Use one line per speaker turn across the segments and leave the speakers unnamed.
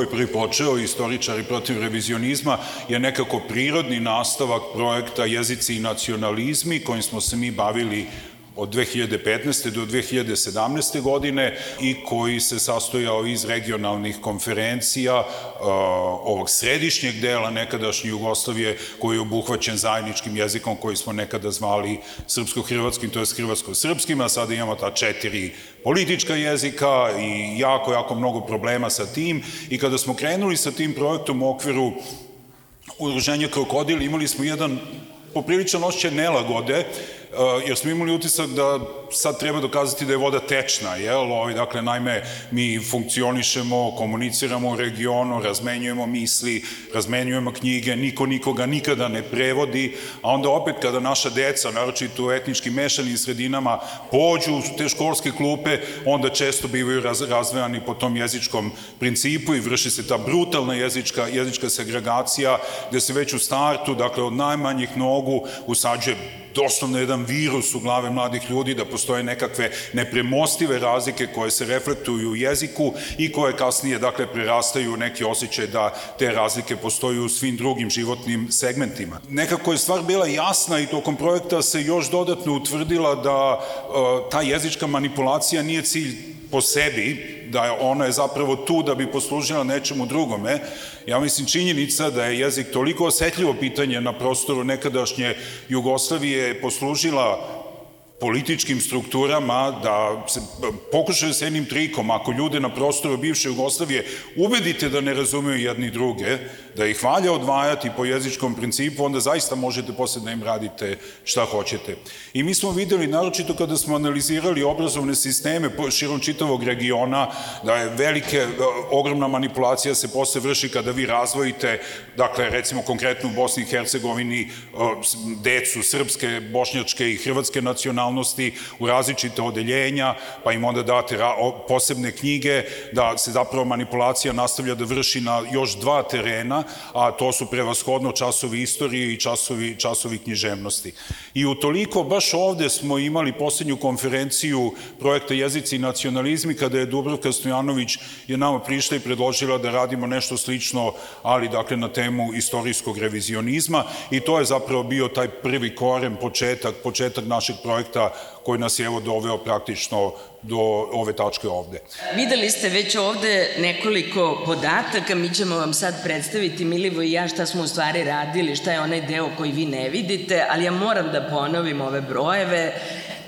je prvi počeo, istoričari protiv revizionizma, je nekako prirodni nastavak projekta Jezici i nacionalizmi, kojim smo se mi bavili od 2015. do 2017. godine i koji se sastojao iz regionalnih konferencija uh, ovog središnjeg dela nekadašnje Jugoslavije koji je obuhvaćen zajedničkim jezikom koji smo nekada zvali srpsko-hrvatskim, to je hrvatsko-srpskim, a sada imamo ta četiri politička jezika i jako, jako mnogo problema sa tim i kada smo krenuli sa tim projektom u okviru udruženja Krokodil imali smo jedan popriličan osjećaj nelagode jer smo imali utisak da sad treba dokazati da je voda tečna, jel? Ovaj, dakle, najme, mi funkcionišemo, komuniciramo u regionu, razmenjujemo misli, razmenjujemo knjige, niko nikoga nikada ne prevodi, a onda opet kada naša deca, naročito u etnički mešanim sredinama, pođu u te školske klupe, onda često bivaju raz, razvejani po tom jezičkom principu i vrši se ta brutalna jezička, jezička segregacija, gde se već u startu, dakle, od najmanjih nogu usađuje doslovno jedan virus u glave mladih ljudi, da postoje nekakve nepremostive razlike koje se reflektuju u jeziku i koje kasnije, dakle, prerastaju neki osjećaj da te razlike postoji u svim drugim životnim segmentima. Nekako je stvar bila jasna i tokom projekta se još dodatno utvrdila da uh, ta jezička manipulacija nije cilj po sebi, da je ona je zapravo tu da bi poslužila nečemu drugome. Ja mislim činjenica da je jezik toliko osetljivo pitanje na prostoru nekadašnje Jugoslavije poslužila političkim strukturama da se pokušaju s jednim trikom, ako ljude na prostoru bivše Jugoslavije ubedite da ne razumeju jedni druge, da ih valja odvajati po jezičkom principu, onda zaista možete posle da im radite šta hoćete. I mi smo videli, naročito kada smo analizirali obrazovne sisteme širom čitavog regiona, da je velike, e, ogromna manipulacija se posle vrši kada vi razvojite, dakle, recimo konkretno u Bosni i Hercegovini, e, decu srpske, bošnjačke i hrvatske nacionalnosti u različite odeljenja, pa im onda date posebne knjige, da se zapravo manipulacija nastavlja da vrši na još dva terena, a to su prevashodno časovi istorije i časovi, časovi književnosti. I utoliko baš ovde smo imali poslednju konferenciju projekta Jezici i nacionalizmi kada je Dubrovka Stojanović je nama prišla i predložila da radimo nešto slično, ali dakle na temu istorijskog revizionizma i to je zapravo bio taj prvi korem, početak, početak našeg projekta koji nas je evo doveo praktično do ove tačke ovde.
Videli ste već ovde nekoliko podataka, mi ćemo vam sad predstaviti Milivo i ja šta smo u stvari radili, šta je onaj deo koji vi ne vidite, ali ja moram da ponovim ove brojeve.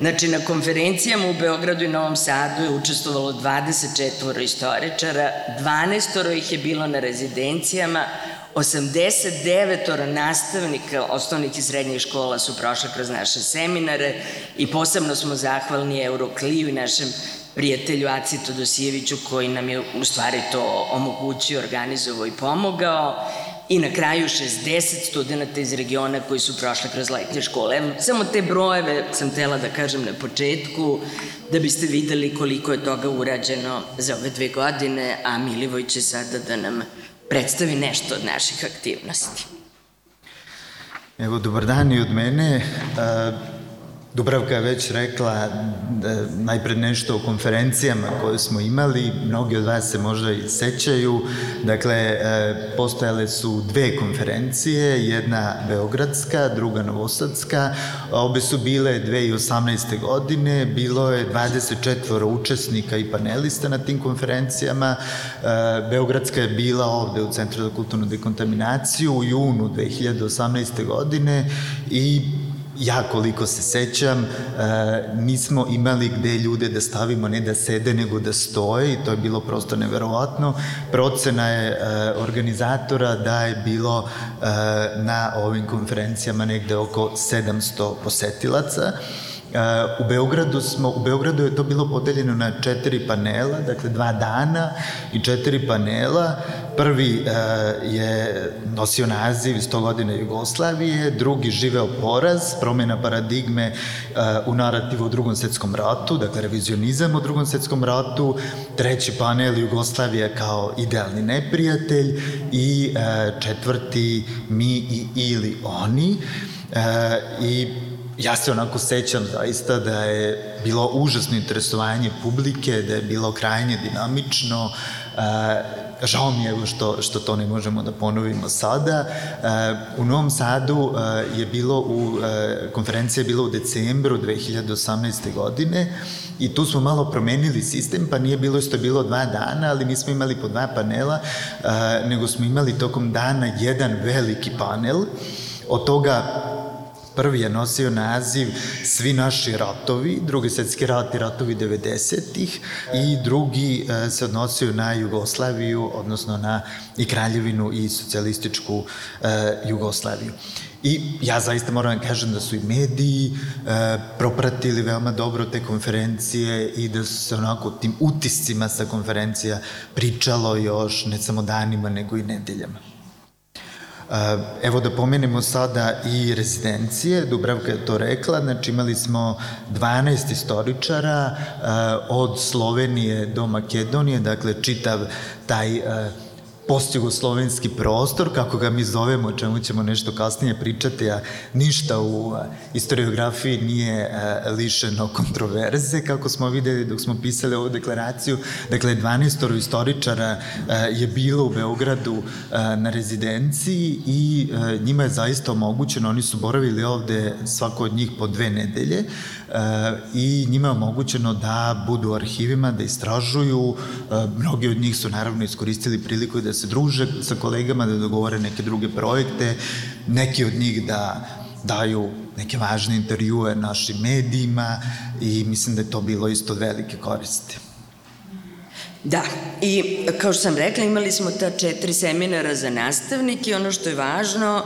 Znači, na konferencijama u Beogradu i Novom Sadu je učestvovalo 24 istoričara, 12 ih je bilo na rezidencijama, 89 nastavnika osnovnih i srednjih škola su prošle kroz naše seminare i posebno smo zahvalni Eurokliju i našem prijatelju Acitu Dosijeviću koji nam je u stvari to omogućio, organizovao i pomogao i na kraju 60 studenta iz regiona koji su prošli kroz letnje škole. Samo te brojeve sam tela da kažem na početku, da biste videli koliko je toga urađeno za ove dve godine, a Milivoj će sada da nam predstavi nešto od naših aktivnosti.
Evo, dobar dan i od mene. Dubravka je već rekla najpred nešto o konferencijama koje smo imali, mnogi od vas se možda i sećaju. Dakle, e, postojale su dve konferencije, jedna beogradska, druga novosadska. Obe su bile 2018. godine, bilo je 24 učesnika i panelista na tim konferencijama. E, beogradska je bila ovde u Centru za kulturnu dekontaminaciju u junu 2018. godine i ja koliko se sećam, e, nismo imali gde ljude da stavimo, ne da sede, nego da stoje i to je bilo prosto neverovatno. Procena je e, organizatora da je bilo e, na ovim konferencijama negde oko 700 posetilaca. U Beogradu smo, u Beogradu je to bilo podeljeno na četiri panela, dakle dva dana i četiri panela. Prvi uh, je nosio naziv 100 godina Jugoslavije, drugi živeo poraz, promjena paradigme uh, u narativu o drugom svetskom ratu, dakle revizionizam o drugom svetskom ratu, treći panel Jugoslavija kao idealni neprijatelj i četvrti mi i ili oni. Uh, I ja se onako sećam zaista da je bilo užasno interesovanje publike, da je bilo krajnje dinamično, Žao mi je što, što to ne možemo da ponovimo sada. U Novom Sadu je bilo u, konferencija je bila u decembru 2018. godine i tu smo malo promenili sistem, pa nije bilo što je bilo dva dana, ali nismo imali po dva panela, nego smo imali tokom dana jedan veliki panel, od toga Prvi je nosio naziv Svi naši ratovi, drugi svetski rat i ratovi 90-ih i drugi e, se odnosio na Jugoslaviju, odnosno na i Kraljevinu i socijalističku e, Jugoslaviju. I ja zaista moram da kažem da su i mediji e, propratili veoma dobro te konferencije i da su se onako tim utiscima sa konferencija pričalo još ne samo danima nego i nedeljama. Evo da pomenemo sada i rezidencije, Dubravka je to rekla, znači imali smo 12 istoričara od Slovenije do Makedonije, dakle čitav taj postjugoslovenski prostor, kako ga mi zovemo, o čemu ćemo nešto kasnije pričati, a ništa u istoriografiji nije lišeno kontroverze, kako smo videli dok smo pisali ovu deklaraciju. Dakle, 12 istoričara je bilo u Beogradu na rezidenciji i njima je zaista omogućeno, oni su boravili ovde svako od njih po dve nedelje, i njima je omogućeno da budu u arhivima, da istražuju. Mnogi od njih su naravno iskoristili priliku da se druže sa kolegama, da dogovore neke druge projekte, neki od njih da daju neke važne intervjue našim medijima i mislim da je to bilo isto velike koriste.
Da, i kao što sam rekla, imali smo ta četiri seminara za nastavnike ono što je važno,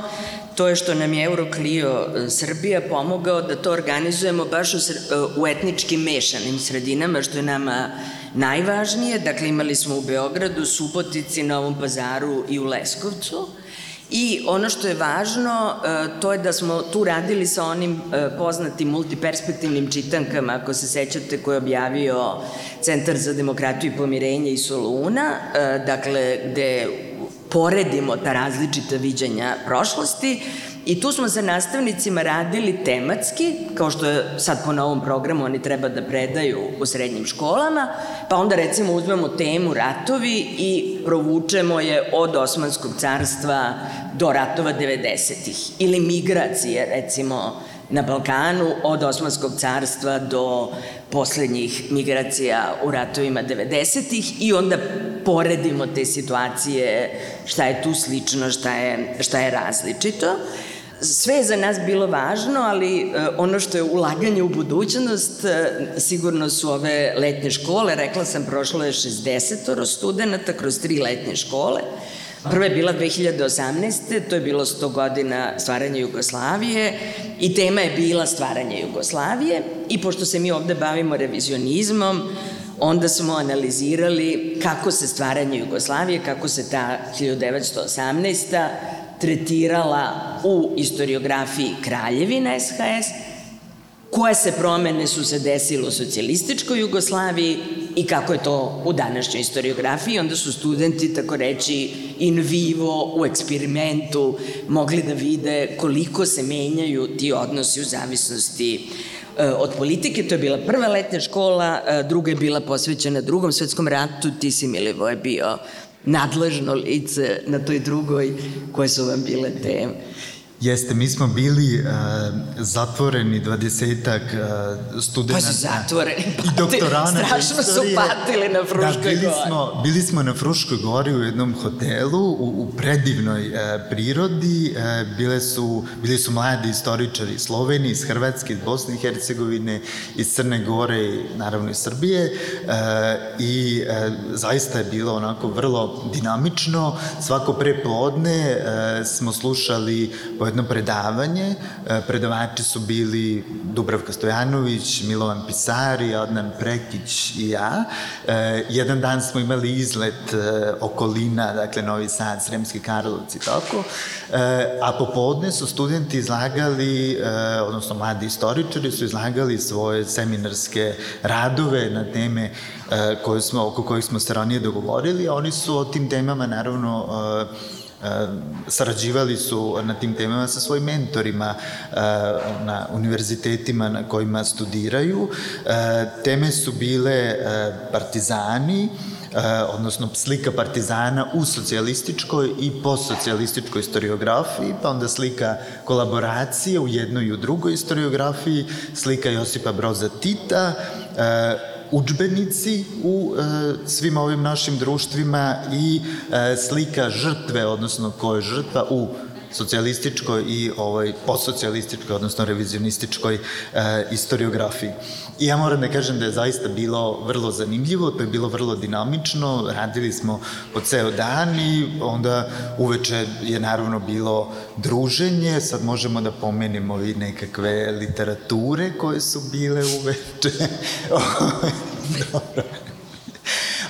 to je što nam je Euroclio e, Srbija pomogao da to organizujemo baš u, e, u etničkim mešanim sredinama, što je nama najvažnije. Dakle, imali smo u Beogradu, Subotici, Novom pazaru i u Leskovcu. I ono što je važno, e, to je da smo tu radili sa onim poznatim multiperspektivnim čitankama, ako se sećate, koje je objavio Centar za demokratiju i pomirenje i Soluna, dakle, gde poredimo ta različita viđanja prošlosti i tu smo sa nastavnicima radili tematski, kao što je sad po novom programu oni treba da predaju u srednjim školama, pa onda recimo uzmemo temu ratovi i provučemo je od Osmanskog carstva do ratova 90-ih ili migracije recimo na Balkanu od Osmanskog carstva do poslednjih migracija u ratovima 90-ih i onda poredimo te situacije, šta je tu slično, šta je, šta je različito. Sve je za nas bilo važno, ali e, ono što je ulaganje u budućnost, e, sigurno su ove letnje škole, rekla sam, prošlo je 60 studenta kroz tri letnje škole, Prva je bila 2018. To je bilo 100 godina stvaranja Jugoslavije i tema je bila stvaranje Jugoslavije i pošto se mi ovde bavimo revizionizmom, onda smo analizirali kako se stvaranje Jugoslavije, kako se ta 1918. tretirala u istoriografiji Kraljevina SHS, koje se promene su se desile u socijalističkoj Jugoslaviji i kako je to u današnjoj historiografiji. Onda su studenti, tako reći, in vivo, u eksperimentu, mogli da vide koliko se menjaju ti odnosi u zavisnosti e, od politike. To je bila prva letnja škola, e, druga je bila posvećena drugom svetskom ratu, ti si Milivo je bio nadležno lice na toj drugoj, koje su vam bile teme.
Jeste, mi smo bili uh, zatvoreni dvadesetak uh, studenta.
Pa su zatvoreni,
pati, i doktorana
strašno su patili na Fruškoj da,
bili gori. Smo, bili smo na Fruškoj gori u jednom hotelu u, u predivnoj uh, prirodi. Uh, bile su, bili su mladi istoričari iz Slovenije, iz Hrvatske, iz Bosne i Hercegovine, iz Crne Gore i naravno iz Srbije. Uh, I uh, zaista je bilo onako vrlo dinamično. Svako prepodne uh, smo slušali jedno predavanje. E, predavači su bili Dubravka Stojanović, Milovan Pisari, Adnan Prekić i ja. E, jedan dan smo imali izlet e, okolina, dakle Novi Sad, Sremski Karlovac i tako. A popodne su studenti izlagali, odnosno mladi istoričari su izlagali svoje seminarske radove na teme koje smo, oko kojih smo se ranije dogovorili, oni su o tim temama naravno sarađivali su na tim temama sa svojim mentorima na univerzitetima na kojima studiraju. Teme su bile partizani, odnosno slika partizana u socijalističkoj i postsocijalističkoj historiografiji, pa onda slika kolaboracije u jednoj i u drugoj historiografiji, slika Josipa Broza Tita, učbenici u e, svim ovim našim društvima i e, slika žrtve, odnosno ko je žrtva u socijalističkoj i ovoj postsocijalističkoj, odnosno revizionističkoj e, istoriografiji. I ja moram da kažem da je zaista bilo vrlo zanimljivo, to je bilo vrlo dinamično, radili smo po ceo dan i onda uveče je naravno bilo druženje, sad možemo da pomenimo i nekakve literature koje su bile uveče. Dobro.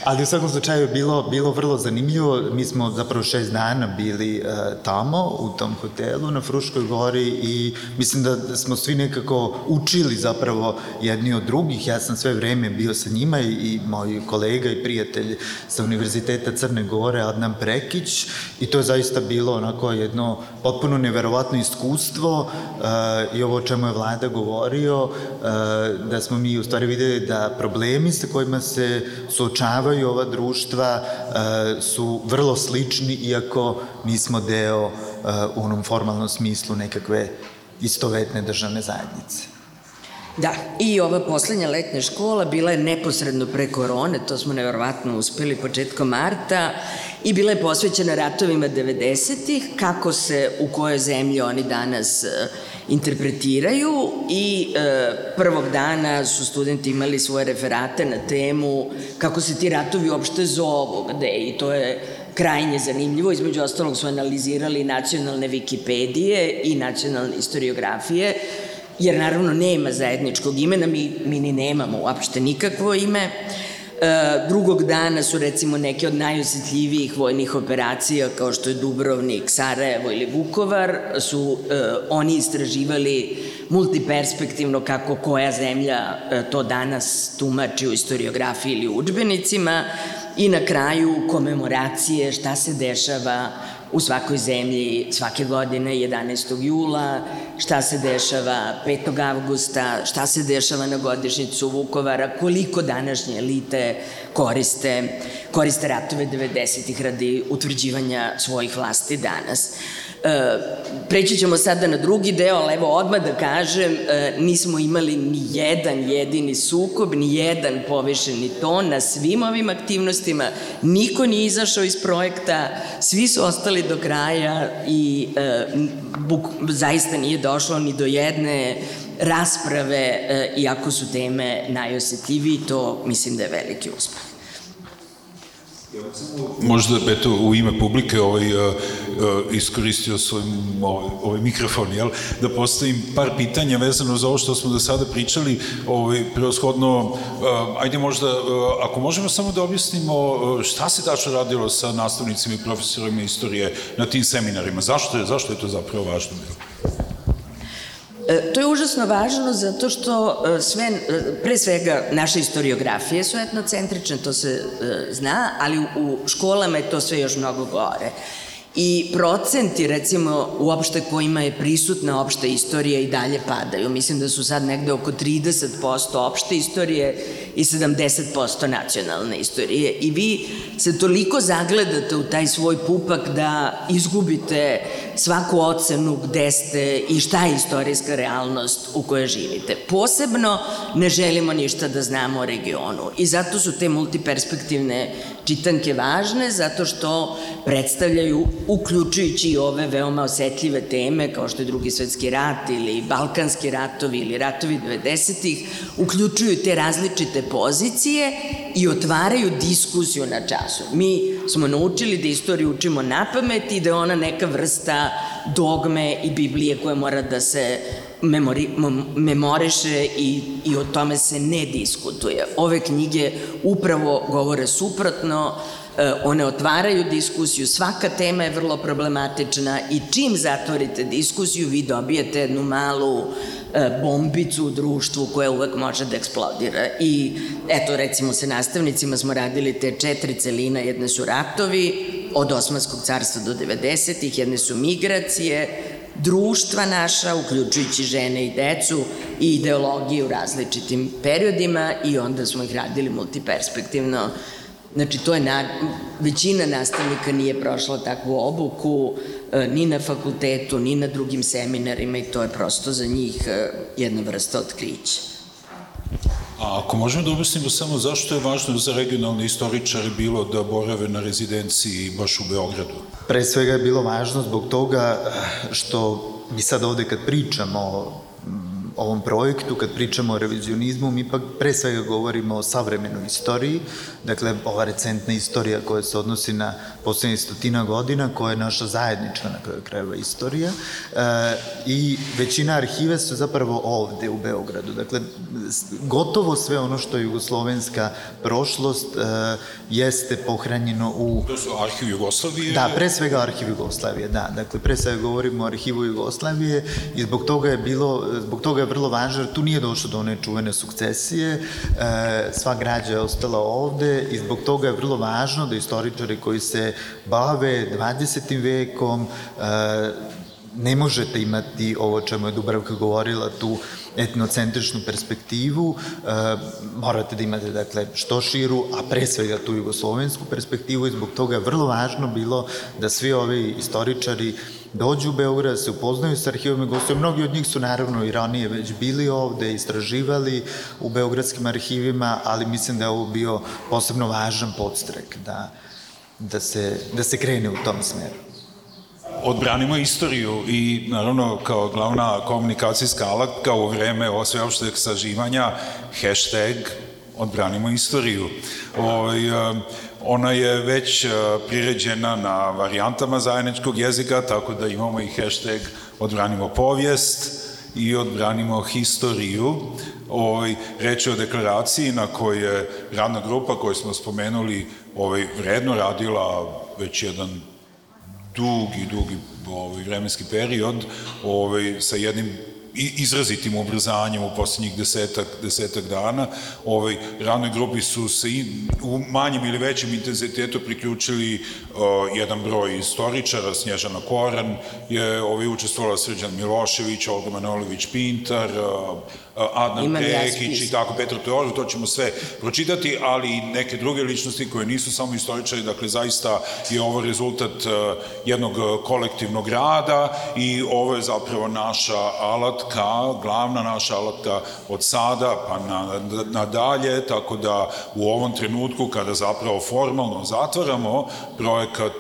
Ali u svakom slučaju bilo, bilo vrlo zanimljivo. Mi smo zapravo šest dana bili uh, tamo, u tom hotelu na Fruškoj gori i mislim da smo svi nekako učili zapravo jedni od drugih. Ja sam sve vreme bio sa njima i, i moj kolega i prijatelj sa Univerziteta Crne Gore, Adnan Prekić i to je zaista bilo onako jedno potpuno neverovatno iskustvo uh, i ovo o čemu je vlada govorio, uh, da smo mi u stvari videli da problemi sa kojima se suočavaju i ova društva e, su vrlo slični, iako nismo deo e, u onom formalnom smislu nekakve istovetne državne zajednice.
Da, i ova poslednja letnja škola bila je neposredno pre korone, to smo nevjerovatno uspeli početkom marta i bila je posvećena ratovima 90-ih, kako se u kojoj zemlji oni danas uh, interpretiraju i e, prvog dana su studenti imali svoje referate na temu kako se ti ratovi uopšte zovu, gde i to je krajnje zanimljivo. Između ostalog su analizirali nacionalne Wikipedije i nacionalne historiografije, jer naravno nema zajedničkog imena, mi, mi ni nemamo uopšte nikakvo ime. E, drugog dana su recimo neke od najosetljivijih vojnih operacija kao što je Dubrovnik, Sarajevo ili Vukovar su e, oni istraživali multiperspektivno kako koja zemlja e, to danas tumači u historiografiji ili u učbenicima i na kraju komemoracije šta se dešava u svakoj zemlji svake godine 11. jula, šta se dešava 5. avgusta, šta se dešava na godišnicu Vukovara, koliko današnje elite koriste, koriste ratove 90-ih radi utvrđivanja svojih vlasti danas. E, preći ćemo sada na drugi deo, ali evo odmah da kažem, e, nismo imali ni jedan jedini sukob, ni jedan povišeni ton na svim ovim aktivnostima, niko nije izašao iz projekta, svi su ostali do kraja i e, buk, zaista nije došlo ni do jedne rasprave, iako su teme najosetljiviji, to mislim da je veliki uspeh.
Možda, eto, u ime publike ovaj, uh, uh, iskoristio svoj ovaj, ovaj mikrofon, jel? Da postavim par pitanja vezano za ovo što smo do sada pričali, ovaj, preoshodno, uh, ajde možda, ako možemo samo da objasnimo šta se tačno radilo sa nastavnicima i profesorima istorije na tim seminarima, zašto je, zašto je to zapravo važno bilo?
E, to je užasno važno zato što e, sve, e, pre svega naše historiografije su etnocentrične, to se zna, ali u školama je to sve još mnogo gore. I procenti, recimo, uopšte kojima je prisutna opšta istorija i dalje padaju. Mislim da su sad negde oko 30% opšte istorije i 70% nacionalne istorije. I vi se toliko zagledate u taj svoj pupak da izgubite svaku ocenu gde ste i šta je istorijska realnost u kojoj živite. Posebno ne želimo ništa da znamo o regionu i zato su te multiperspektivne čitanke važne, zato što predstavljaju, uključujući i ove veoma osetljive teme kao što je drugi svetski rat ili balkanski ratovi ili ratovi 90-ih, uključuju te različite pozicije i otvaraju diskusiju na času. Mi smo naučili da istoriju učimo na pamet i da je ona neka vrsta dogme i Biblije koja mora da se memori, memoriše i, i o tome se ne diskutuje. Ove knjige upravo govore suprotno, e, one otvaraju diskusiju, svaka tema je vrlo problematična i čim zatvorite diskusiju vi dobijete jednu malu E, bombicu u društvu koja uvek može da eksplodira. I eto, recimo, sa nastavnicima smo radili te četiri celina, jedne su ratovi, od Osmanskog carstva do 90-ih, jedne su migracije, društva naša, uključujući žene i decu i ideologije u različitim periodima i onda smo ih radili multiperspektivno. Znači, to je na, većina nastavnika nije prošla takvu obuku, e, ni na fakultetu, ni na drugim seminarima i to je prosto za njih e, jedna vrsta otkrića.
A ako možemo da objasnimo samo zašto je važno za regionalne istoričare bilo da borave na rezidenciji baš u Beogradu?
Pre svega je bilo važno zbog toga što mi sad ovde kad pričamo ovom projektu, kad pričamo o revizionizmu, mi pa pre svega govorimo o savremenoj istoriji, dakle, ova recentna istorija koja se odnosi na poslednjih stotina godina, koja je naša zajednička na kraju krajeva istorija, e, i većina arhive su zapravo ovde u Beogradu. Dakle, gotovo sve ono što je jugoslovenska prošlost e, jeste pohranjeno u...
To su arhiv Jugoslavije?
Da, pre svega arhiv Jugoslavije, da. Dakle, pre svega govorimo o arhivu Jugoslavije i zbog toga je bilo, zbog toga je vrlo važno, jer tu nije došlo do one čuvene sukcesije, e, sva građa je ostala ovde i zbog toga je vrlo važno da istoričari koji se bave 20. vekom, e, ne možete imati ovo čemu je Dubravka govorila, tu etnocentričnu perspektivu, e, morate da imate dakle što širu, a pre svega tu jugoslovensku perspektivu i zbog toga je vrlo važno bilo da svi ovi istoričari dođu u Beograd, se upoznaju sa arhivom i. Mnogi od njih su naravno i ranije već bili ovde, istraživali u beogradskim arhivima, ali mislim da je ovo bio posebno važan podstrek da, da, se, da se krene u tom smeru
odbranimo istoriju i naravno kao glavna komunikacijska alatka u vreme sveopšteg saživanja hashtag odbranimo istoriju. O, ovaj, ona je već e, priređena na varijantama zajedničkog jezika, tako da imamo i hashtag odbranimo povijest i odbranimo historiju. Ovaj, reč je o deklaraciji na kojoj je radna grupa koju smo spomenuli ovaj, vredno radila već jedan dugi, dugi ovaj, vremenski period ovaj, sa jednim izrazitim ubrzanjem u poslednjih desetak, desetak dana. Ovaj, radnoj grupi su se i, u manjem ili većem intenzitetu priključili o, jedan broj istoričara, Snježana Koran je ovaj, učestvovala Srđan Milošević, Olga Manojlović Pintar, o, Adnan Pekić i tako, Petar Teorov, to ćemo sve pročitati, ali i neke druge ličnosti koje nisu samo istoričari, dakle zaista je ovo rezultat jednog kolektivnog rada i ovo je zapravo naša alatka, glavna naša alatka od sada pa na, na dalje, tako da u ovom trenutku kada zapravo formalno zatvaramo projekat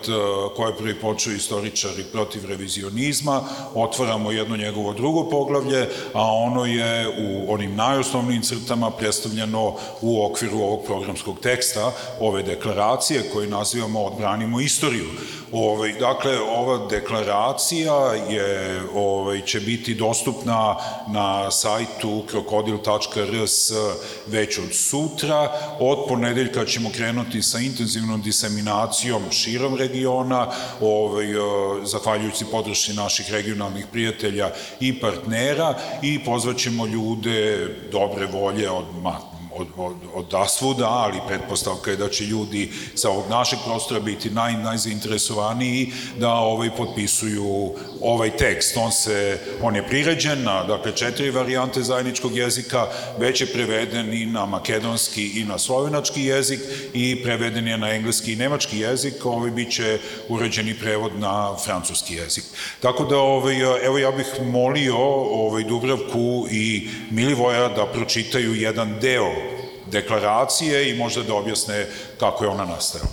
koje prvi počeo istoričari protiv revizionizma, otvaramo jedno njegovo drugo poglavlje, a ono je u u onim najosnovnim crtama predstavljeno u okviru ovog programskog teksta, ove deklaracije koje nazivamo Odbranimo istoriju. Ovaj, dakle, ova deklaracija je, ovaj, će biti dostupna na sajtu krokodil.rs već od sutra. Od ponedeljka ćemo krenuti sa intenzivnom diseminacijom širom regiona, ovaj, zahvaljujući podršci naših regionalnih prijatelja i partnera i pozvaćemo ljude dobre volje od od, od, od asvuda, ali pretpostavka je da će ljudi sa ovog našeg prostora biti naj, najzainteresovaniji da ovaj potpisuju ovaj tekst. On se, on je priređen na, dakle, četiri varijante zajedničkog jezika, već je preveden i na makedonski i na slovenački jezik i preveden je na engleski i nemački jezik, ovaj bit će uređeni prevod na francuski jezik. Tako da, ovaj, evo ja bih molio ovaj, Dubravku i Milivoja da pročitaju jedan deo deklaracije i možda da objasne kako je ona nastajala.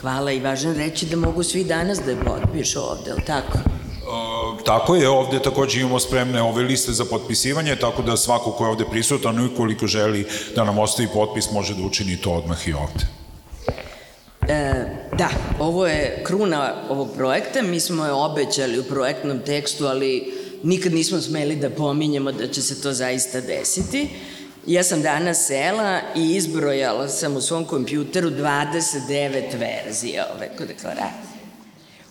Hvala i važno reći da mogu svi danas da je potpišu ovde, ali tako?
E, tako je, ovde takođe imamo spremne ove liste za potpisivanje, tako da svako ko je ovde prisutan i koliko želi da nam ostavi potpis može da učini to odmah i ovde.
E, da, ovo je kruna ovog projekta, mi smo je obećali u projektnom tekstu, ali nikad nismo smeli da pominjemo da će se to zaista desiti. Ja sam danas sela i izbrojala sam u svom kompjuteru 29 verzija ove deklaracije.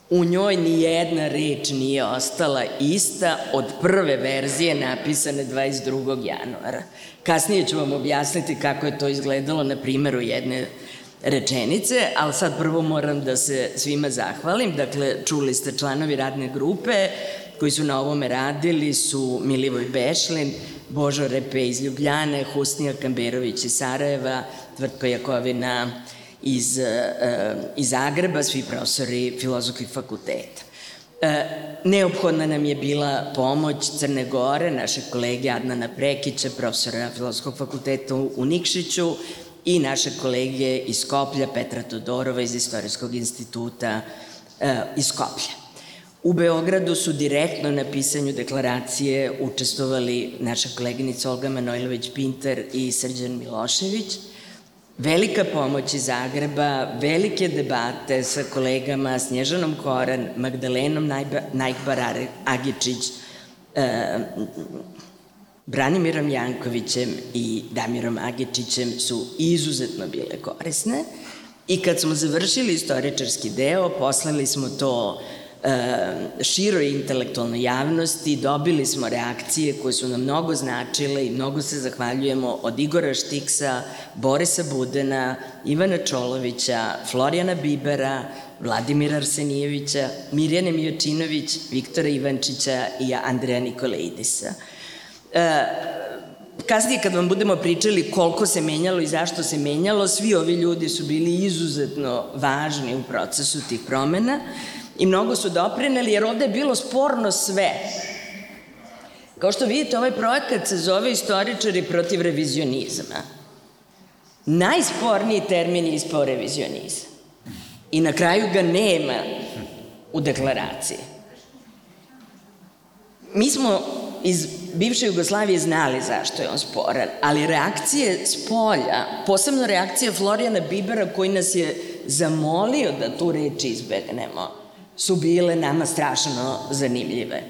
U njoj ni jedna reč nije ostala ista od prve verzije napisane 22. januara. Kasnije ću vam objasniti kako je to izgledalo na primjeru jedne rečenice, ali sad prvo moram da se svima zahvalim. Dakle, čuli ste članovi radne grupe koji su na ovome radili su Milivoj Bešlin, Božo Repe iz Ljubljane, Husnija Kamberović iz Sarajeva, Tvrtko Jakovina iz, eh, iz Zagreba, svi profesori filozofskih fakulteta. E, neophodna nam je bila pomoć Crne Gore, naše kolege Adnana Prekića, profesora Filozofskog fakulteta u Nikšiću i naše kolege iz Skoplja, Petra Todorova iz Istorijskog instituta e, iz Skoplja. U Beogradu su direktno na pisanju deklaracije učestvovali naša koleginica Olga Manojlović-Pinter i Srđan Milošević, velika pomoć iz Zagreba, velike debate sa kolegama Snježanom Koran, Magdalenom Najkbar Agičić, e, Branimirom Jankovićem i Damirom Agičićem su izuzetno bile korisne. I kad smo završili istoričarski deo, poslali smo to E, široj intelektualnoj javnosti, dobili smo reakcije koje su nam mnogo značile i mnogo se zahvaljujemo od Igora Štiksa, Borisa Budena, Ivana Čolovića, Florijana Bibera, Vladimira Arsenijevića, Mirjane Mijočinović, Viktora Ivančića i Andreja Nikolaidisa. E, kasnije kad vam budemo pričali koliko se menjalo i zašto se menjalo, svi ovi ljudi su bili izuzetno važni u procesu tih promena i mnogo su doprineli, jer ovde je bilo sporno sve. Kao što vidite, ovaj projekat se zove Istoričari protiv revizionizma. Najsporniji termin je ispao revizionizam. I na kraju ga nema u deklaraciji. Mi smo iz bivše Jugoslavije znali zašto je on sporan, ali reakcije s polja, posebno reakcija Florijana Bibera koji nas je zamolio da tu reč izbegnemo, su bile nama strašno zanimljive.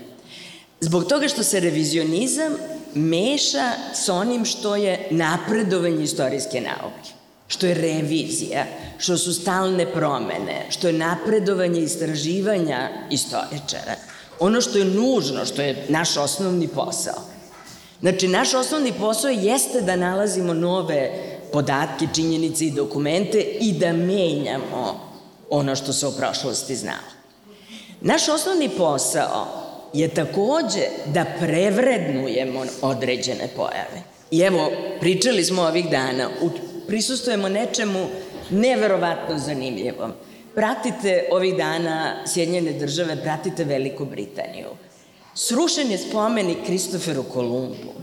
Zbog toga što se revizionizam meša sa onim što je napredovanje istorijske nauke, što je revizija, što su stalne promene, što je napredovanje istraživanja istoričara, ono što je nužno, što je naš osnovni posao. Znači, naš osnovni posao jeste da nalazimo nove podatke, činjenice i dokumente i da menjamo ono što se o prošlosti znalo. Naš osnovni posao je takođe da prevrednujemo određene pojave. I evo, pričali smo ovih dana, prisustujemo nečemu neverovatno zanimljivom. Pratite ovih dana Sjedinjene države, pratite Veliku Britaniju. Srušen je spomenik Kristoferu Kolumbu.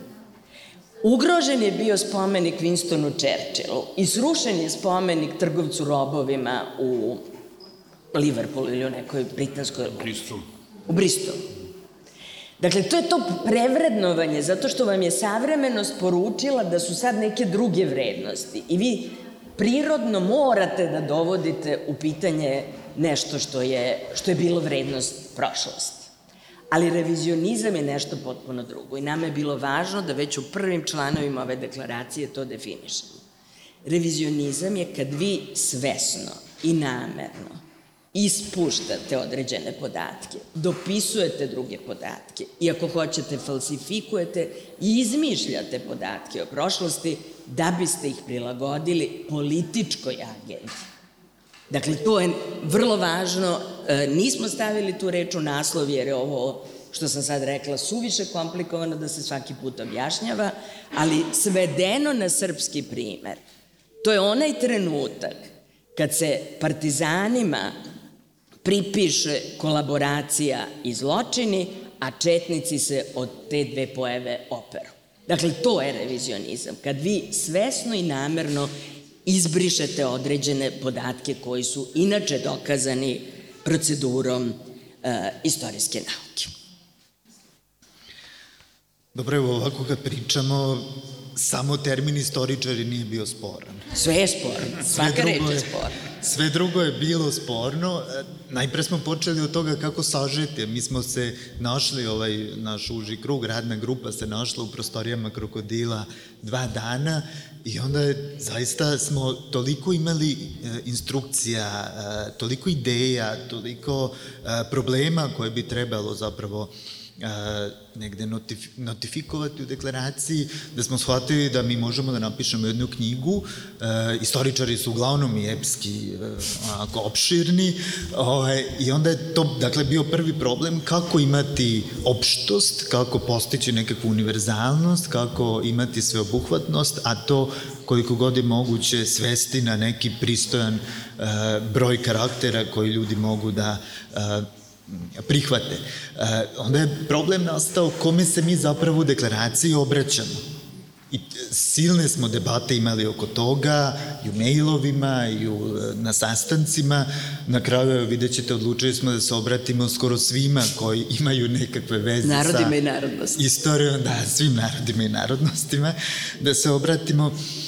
Ugrožen je bio spomenik Winstonu Churchillu i srušen je spomenik trgovcu robovima u Liverpoolu ili u nekoj britanskoj...
Bristol.
U Bristolu. Dakle, to je to prevrednovanje, zato što vam je savremenost poručila da su sad neke druge vrednosti. I vi prirodno morate da dovodite u pitanje nešto što je, što je bilo vrednost prošlosti. Ali revizionizam je nešto potpuno drugo i nama je bilo važno da već u prvim članovima ove deklaracije to definišemo. Revizionizam je kad vi svesno i namerno ispuštate određene podatke, dopisujete druge podatke i ako hoćete falsifikujete i izmišljate podatke o prošlosti da biste ih prilagodili političkoj agendi. Dakle, to je vrlo važno. E, nismo stavili tu reč u naslov jer je ovo što sam sad rekla, suviše komplikovano da se svaki put objašnjava, ali svedeno na srpski primer. To je onaj trenutak kad se partizanima pripiše kolaboracija i zločini, a četnici se od te dve pojave operu. Dakle, to je revizionizam. Kad vi svesno i namerno izbrišete određene podatke koji su inače dokazani procedurom e, istorijske nauke.
Dobro, evo ovako kad pričamo, samo termin istoričari nije bio sporan.
Sve je sporno, svaka reč je sporna.
Sve drugo je bilo sporno. E, najpre smo počeli od toga kako sažeti. Mi smo se našli, ovaj naš uži krug, radna grupa se našla u prostorijama krokodila dva dana i onda je, zaista smo toliko imali e, instrukcija, e, toliko ideja, toliko problema koje bi trebalo zapravo negde notif, notifikovati u deklaraciji, da smo shvatili da mi možemo da napišemo jednu knjigu, e, istoričari su uglavnom i epski e, onako opširni, ovaj, i onda je to, dakle, bio prvi problem kako imati opštost, kako postići nekakvu univerzalnost, kako imati sveobuhvatnost, a to koliko god je moguće svesti na neki pristojan e, broj karaktera koji ljudi mogu da e, prihvate. E, onda je problem nastao kome se mi zapravo u deklaraciji obraćamo. I silne smo debate imali oko toga, i u mailovima, i u, na sastancima. Na kraju, vidjet ćete, odlučili smo da se obratimo skoro svima koji imaju nekakve veze
narodima
sa...
i narodnostima.
Istorijom, da, svim narodima i narodnostima, da se obratimo E,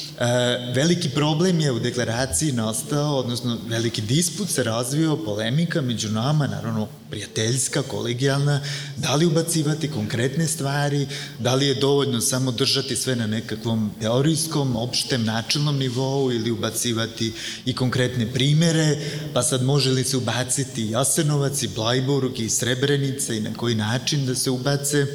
veliki problem je u deklaraciji nastao, odnosno veliki disput se razvio, polemika među nama, naravno prijateljska, kolegijalna, da li ubacivati konkretne stvari, da li je dovoljno samo držati sve na nekakvom teorijskom, opštem, načelnom nivou ili ubacivati i konkretne primere, pa sad može li se ubaciti Jasenovac i Blajburg i Srebrenica i na koji način da se ubace,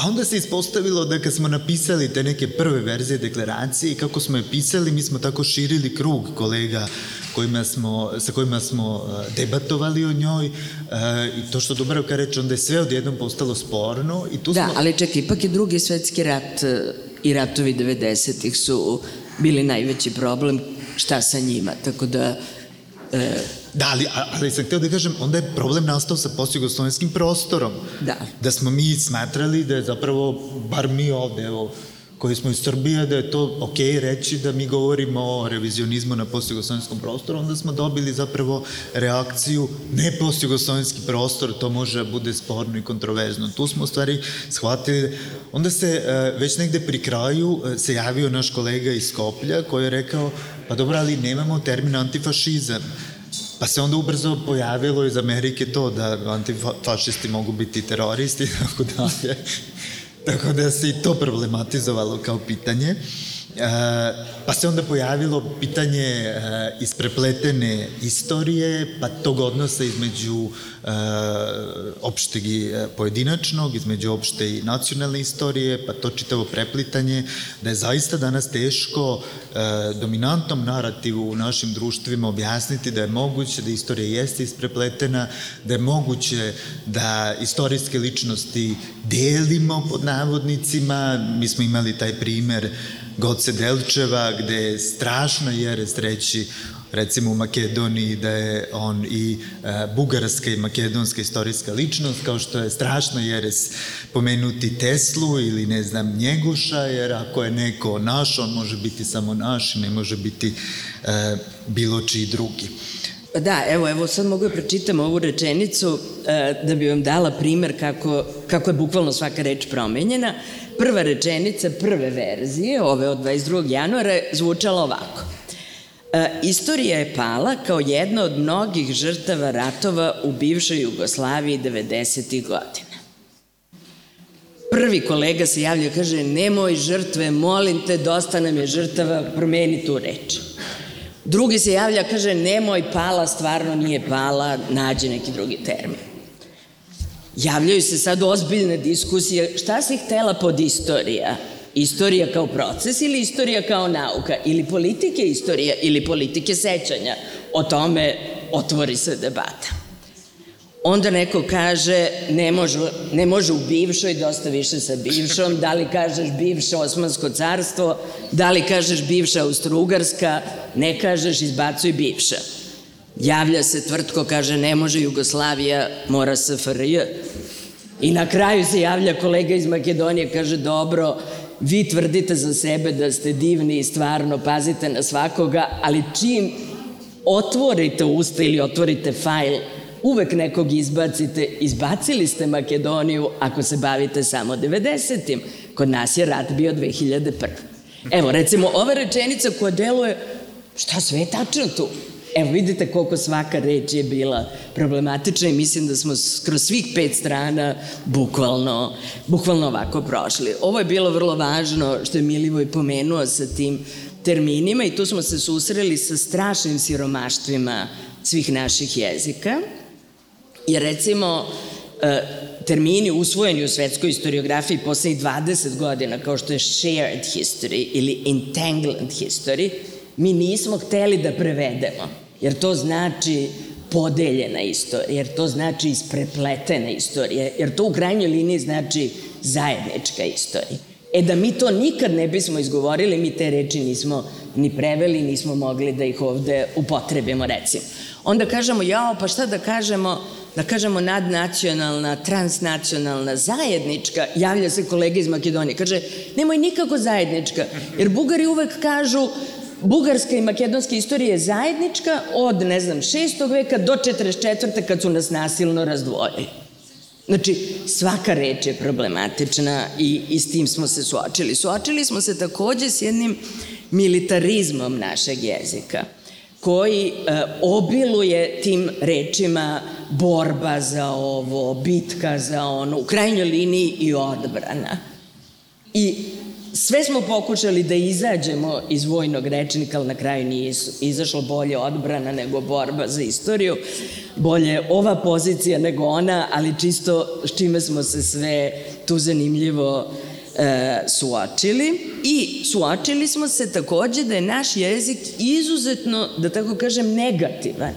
A onda se ispostavilo da kad smo napisali te neke prve verzije deklaracije i kako smo je pisali, mi smo tako širili krug kolega kojima smo, sa kojima smo e, debatovali o njoj e, i to što Dubravka reče, onda je sve odjednom postalo sporno. I tu
da,
smo...
ali čekaj, ipak je drugi svetski rat e, i ratovi 90-ih su bili najveći problem šta sa njima, tako da
E, da, ali, ali sam htio da kažem, onda je problem nastao sa postjugoslovenskim prostorom.
Da.
Da smo mi smatrali da je zapravo, bar mi ovde, evo, koji smo iz Srbije, da je to ok reći da mi govorimo o revizionizmu na postjugoslovenskom prostoru, onda smo dobili zapravo reakciju ne postjugoslovenski prostor, to može bude sporno i kontroverzno. Tu smo u stvari shvatili, onda se e, već negde pri kraju e, se javio naš kolega iz Skoplja koji je rekao, pa dobro, ali nemamo termin antifašizam. Pa se onda ubrzo pojavilo iz Amerike to da antifašisti mogu biti teroristi i tako dalje. Tako da se i to problematizovalo kao pitanje. Pa se onda pojavilo pitanje isprepletene istorije, pa tog odnosa između opšteg i pojedinačnog, između opšte i nacionalne istorije, pa to čitavo preplitanje, da je zaista danas teško dominantnom narativu u našim društvima objasniti da je moguće da istorija jeste isprepletena, da je moguće da istorijske ličnosti delimo pod navodnicima, mi smo imali taj primer Goce Delčeva, gde je strašna jerest reći recimo u Makedoniji da je on i e, bugarska i makedonska istorijska ličnost, kao što je strašno jeres pomenuti Teslu ili ne znam Njeguša, jer ako je neko naš, on može biti samo naš, ne može biti e, bilo čiji drugi.
Da, evo, evo sad mogu da prečitam ovu rečenicu e, da bi vam dala primer kako, kako je bukvalno svaka reč promenjena. Prva rečenica prve verzije, ove od 22. januara, zvučala ovako. E, istorija je pala kao jedna od mnogih žrtava ratova u bivšoj Jugoslaviji 90. godina. Prvi kolega se javlja i kaže, nemoj žrtve, molim te, dosta nam je žrtava, promeni tu reč. Drugi se javlja, kaže, nemoj pala, stvarno nije pala, nađe neki drugi termin. Javljaju se sad ozbiljne diskusije, šta si htela pod istorija? Istorija kao proces ili istorija kao nauka? Ili politike istorija ili politike sećanja? O tome otvori se debata. Onda neko kaže ne može, ne može u bivšoj, dosta više sa bivšom, da li kažeš bivše Osmansko carstvo, da li kažeš bivša Austro-Ugarska, ne kažeš izbacuj bivša. Javlja se tvrtko, kaže ne može Jugoslavija, mora SFRJ. I na kraju se javlja kolega iz Makedonije, kaže dobro, vi tvrdite za sebe da ste divni i stvarno pazite na svakoga, ali čim otvorite usta ili otvorite fajl uvek nekog izbacite, izbacili ste Makedoniju ako se bavite samo 90-im. Kod nas je rat bio 2001. Evo, recimo, ova rečenica koja deluje, šta sve je tačno tu? Evo, vidite koliko svaka reč je bila problematična i mislim da smo kroz svih pet strana bukvalno, bukvalno ovako prošli. Ovo je bilo vrlo važno što je Milivoj pomenuo sa tim terminima i tu smo se susreli sa strašnim siromaštvima svih naših jezika. Jer recimo, e, termini usvojeni u svetskoj historiografiji poslednjih 20 godina, kao što je shared history ili entangled history, mi nismo hteli da prevedemo, jer to znači podeljena istorija, jer to znači isprepletena istorija, jer to u krajnjoj liniji znači zajednička istorija. E da mi to nikad ne bismo izgovorili, mi te reči nismo ni preveli, nismo mogli da ih ovde upotrebimo, recimo. Onda kažemo, jao, pa šta da kažemo, da kažemo nadnacionalna, transnacionalna, zajednička, javlja se kolega iz Makedonije, kaže, nemoj nikako zajednička, jer Bugari uvek kažu, bugarska i makedonska istorija je zajednička od, ne znam, 6. veka do 44. kad su nas nasilno razdvojili. Znači, svaka reč je problematična i, i s tim smo se suočili. Suočili smo se takođe s jednim militarizmom našeg jezika koji e, obiluje tim rečima borba za ovo, bitka za ono, u krajnjoj liniji i odbrana. I sve smo pokušali da izađemo iz vojnog rečnika, ali na kraju nije izašlo bolje odbrana nego borba za istoriju, bolje ova pozicija nego ona, ali čisto s čime smo se sve tu zanimljivo e, suočili i suočili smo se takođe da je naš jezik izuzetno, da tako kažem, negativan.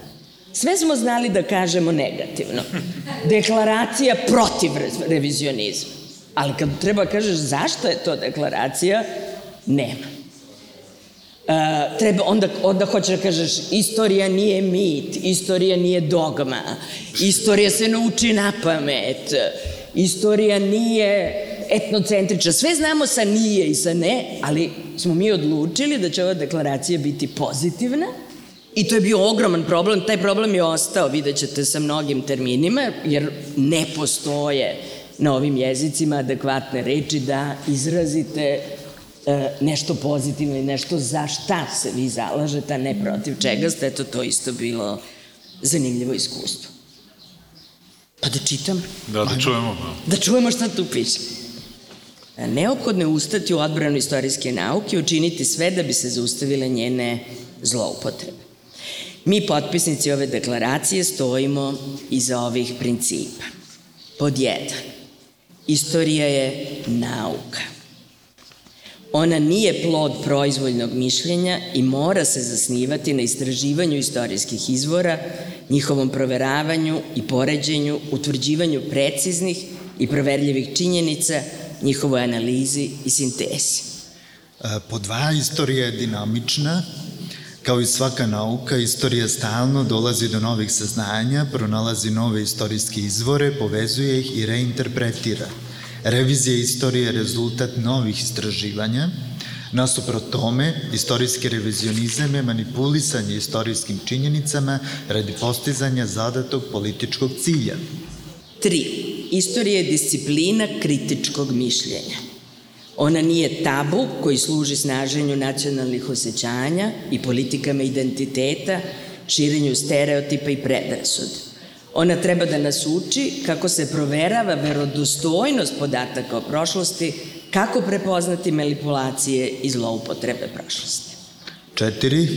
Sve smo znali da kažemo negativno. Deklaracija protiv revizionizma. Ali kad treba kažeš zašto je to deklaracija, nema. Uh, treba, onda, onda hoćeš da kažeš istorija nije mit, istorija nije dogma, istorija se nauči na pamet, istorija nije etnocentrična. Sve znamo sa nije i sa ne, ali smo mi odlučili da će ova deklaracija biti pozitivna i to je bio ogroman problem. Taj problem je ostao, vidjet ćete sa mnogim terminima, jer ne postoje na ovim jezicima adekvatne reči da izrazite e, nešto pozitivno i nešto za šta se vi zalažete, a ne protiv čega ste. Eto, to isto bilo zanimljivo iskustvo. Pa da čitam?
Da, da čujemo.
Da čujemo šta tu piše. Neophodno je ustati u odbranu istorijske nauke i učiniti sve da bi se zaustavile njene zloupotrebe. Mi, potpisnici ove deklaracije, stojimo iza ovih principa. Pod jedan, istorija je nauka. Ona nije plod proizvoljnog mišljenja i mora se zasnivati na istraživanju istorijskih izvora, njihovom proveravanju i poređenju, utvrđivanju preciznih i proverljivih činjenica, njihovoj analizi i sintezi.
E, po dva, istorija je dinamična, Kao i svaka nauka, istorija stalno dolazi do novih saznanja, pronalazi nove istorijske izvore, povezuje ih i reinterpretira. Revizija istorije je rezultat novih istraživanja. Nasuprot tome, istorijski revizionizam je manipulisanje istorijskim činjenicama radi postizanja zadatog političkog cilja.
3. Istorija je disciplina kritičkog mišljenja. Ona nije tabu koji služi snaženju nacionalnih osjećanja i politikama identiteta, širenju stereotipa i predrasud. Ona treba da nas uči kako se proverava verodostojnost podataka o prošlosti, kako prepoznati manipulacije i zloupotrebe prošlosti.
Četiri,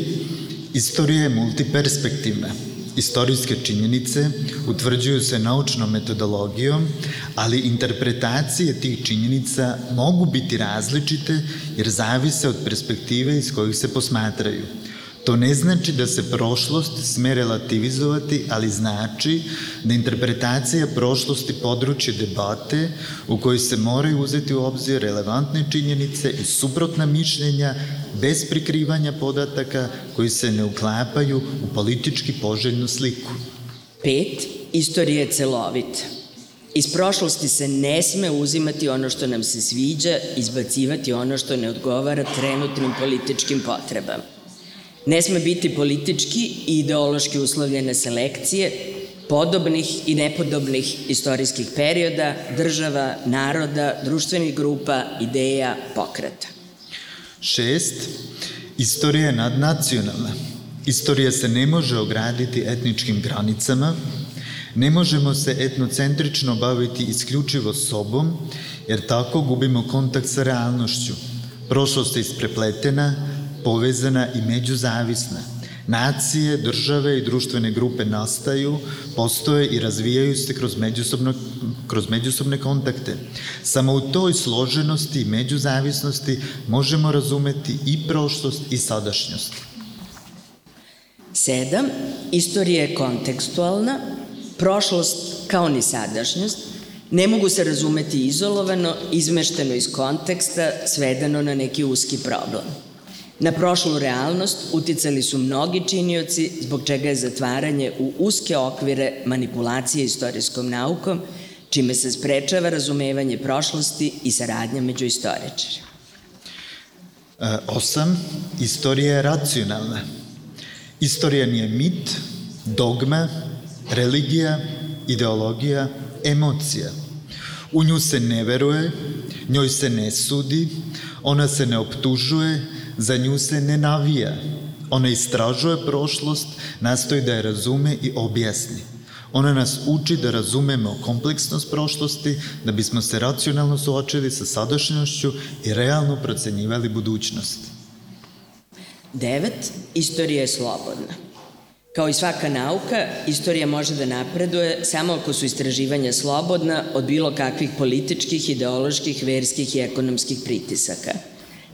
istorija je multiperspektivna. Istorijske činjenice utvrđuju se naučnom metodologijom, ali interpretacije tih činjenica mogu biti različite jer zavise od perspektive iz kojih se posmatraju. To ne znači da se prošlost sme relativizovati, ali znači da interpretacija prošlosti područje debate u kojoj se moraju uzeti u obzir relevantne činjenice i suprotna mišljenja bez prikrivanja podataka koji se ne uklapaju u politički poželjnu sliku.
Pet, istorija je. Iz prošlosti se ne sme uzimati ono što nam se sviđa, izbacivati ono što ne odgovara trenutnim političkim potrebama. Ne sme biti politički i ideološki uslovljene selekcije podobnih i nepodobnih istorijskih perioda, država, naroda, društvenih grupa, ideja, pokreta.
Šest, istorija je nadnacionalna. Istorija se ne može ograditi etničkim granicama, ne možemo se etnocentrično baviti isključivo sobom, jer tako gubimo kontakt sa realnošću. Prošlost je isprepletena, povezana i međuzavisna. Nacije, države i društvene grupe nastaju, postoje i razvijaju se kroz međusobno kroz međusobne kontakte. Samo u toj složenosti i međuzavisnosti možemo razumeti i prošlost i sadašnjost.
Sedam, istorija je kontekstualna, prošlost kao ni sadašnjost, ne mogu se razumeti izolovano, izmešteno iz konteksta, svedano na neki uski problem. Na prošlu realnost uticali su mnogi činioci, zbog čega je zatvaranje u uske okvire manipulacije istorijskom naukom, čime se sprečava razumevanje prošlosti i saradnja među istoričarima.
E, osam, istorija je racionalna. Istorija nije mit, dogma, religija, ideologija, emocija. U nju se ne veruje, njoj se ne sudi, ona se ne optužuje, za nju se ne navija. Ona istražuje prošlost, nastoji da je razume i objasni. Ona nas uči da razumemo kompleksnost prošlosti, da bismo se racionalno suočili sa sadašnjošću i realno procenjivali budućnost.
Devet, istorija je slobodna. Kao i svaka nauka, istorija može da napreduje samo ako su istraživanja slobodna od bilo kakvih političkih, ideoloških, verskih i ekonomskih pritisaka.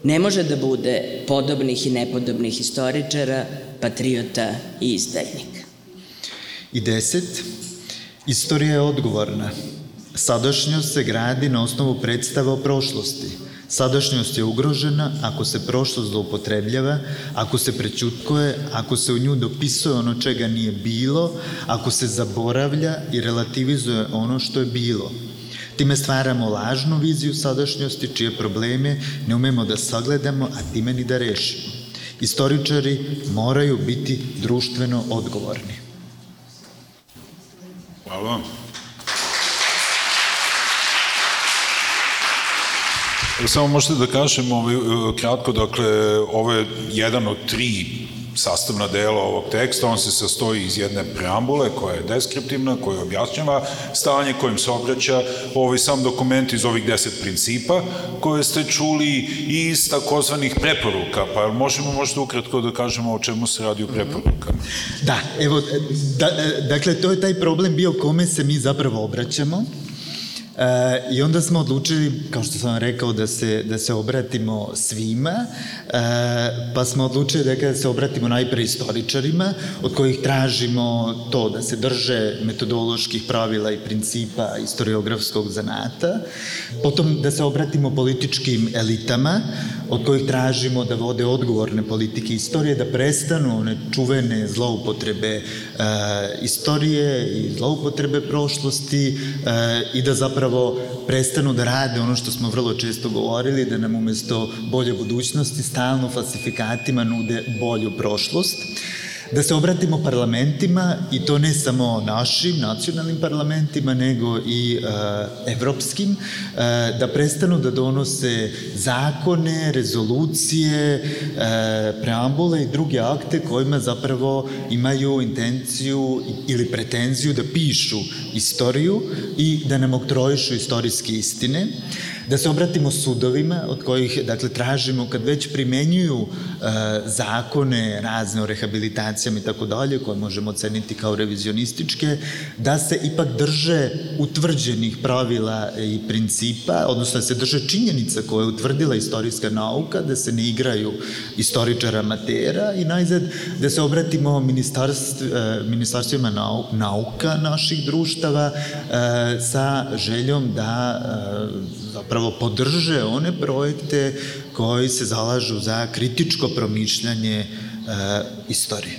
Ne može da bude podobnih i nepodobnih istoričara, patriota i izdajnika.
I deset, istorija je odgovorna. Sadašnjost se gradi na osnovu predstava o prošlosti – Sadašnjost je ugrožena ako se prošlost zloupotrebljava, ako se prećutkuje, ako se u nju dopisuje ono čega nije bilo, ako se zaboravlja i relativizuje ono što je bilo. Time stvaramo lažnu viziju sadašnjosti čije probleme ne umemo da sagledamo, a time ni da rešimo. Istoričari moraju biti društveno odgovorni.
Hvala. Samo možete da kažem ovaj, kratko, dakle, ovo je jedan od tri sastavna dela ovog teksta, on se sastoji iz jedne preambule koja je deskriptivna, koja objašnjava stanje kojim se obraća ovaj sam dokument iz ovih deset principa koje ste čuli i iz takozvanih preporuka, pa možemo možda ukratko da kažemo o čemu se radi u preporukama.
Da, evo, da, dakle, to je taj problem bio kome se mi zapravo obraćamo, E, I onda smo odlučili, kao što sam vam rekao, da se, da se obratimo svima, e, pa smo odlučili da, da se obratimo najpre istoričarima, od kojih tražimo to da se drže metodoloških pravila i principa istoriografskog zanata, potom da se obratimo političkim elitama, od kojih tražimo da vode odgovorne politike istorije, da prestanu one čuvene zloupotrebe e, istorije i zloupotrebe prošlosti e, i da zapravo prestanu da rade ono što smo vrlo često govorili, da nam umesto bolje budućnosti stalno falsifikatima nude bolju prošlost da se obratimo parlamentima i to ne samo našim nacionalnim parlamentima nego i e, evropskim e, da prestanu da donose zakone, rezolucije, e, preambule i druge akte kojima zapravo imaju intenciju ili pretenziju da pišu istoriju i da nam oktrojišu istorijske istine. Da se obratimo sudovima od kojih dakle tražimo kad već primenjuju e, zakone razne o rehabilitacijama i tako dalje koje možemo oceniti kao revizionističke da se ipak drže utvrđenih pravila i principa odnosno da se drže činjenica koje je utvrdila istorijska nauka da se ne igraju istoričara matera i najzad da se obratimo ministarstv, e, ministarstvima nauka naših društava e, sa željom da e, zapravo podrže one projekte koji se zalažu za kritičko promišljanje e, istorije.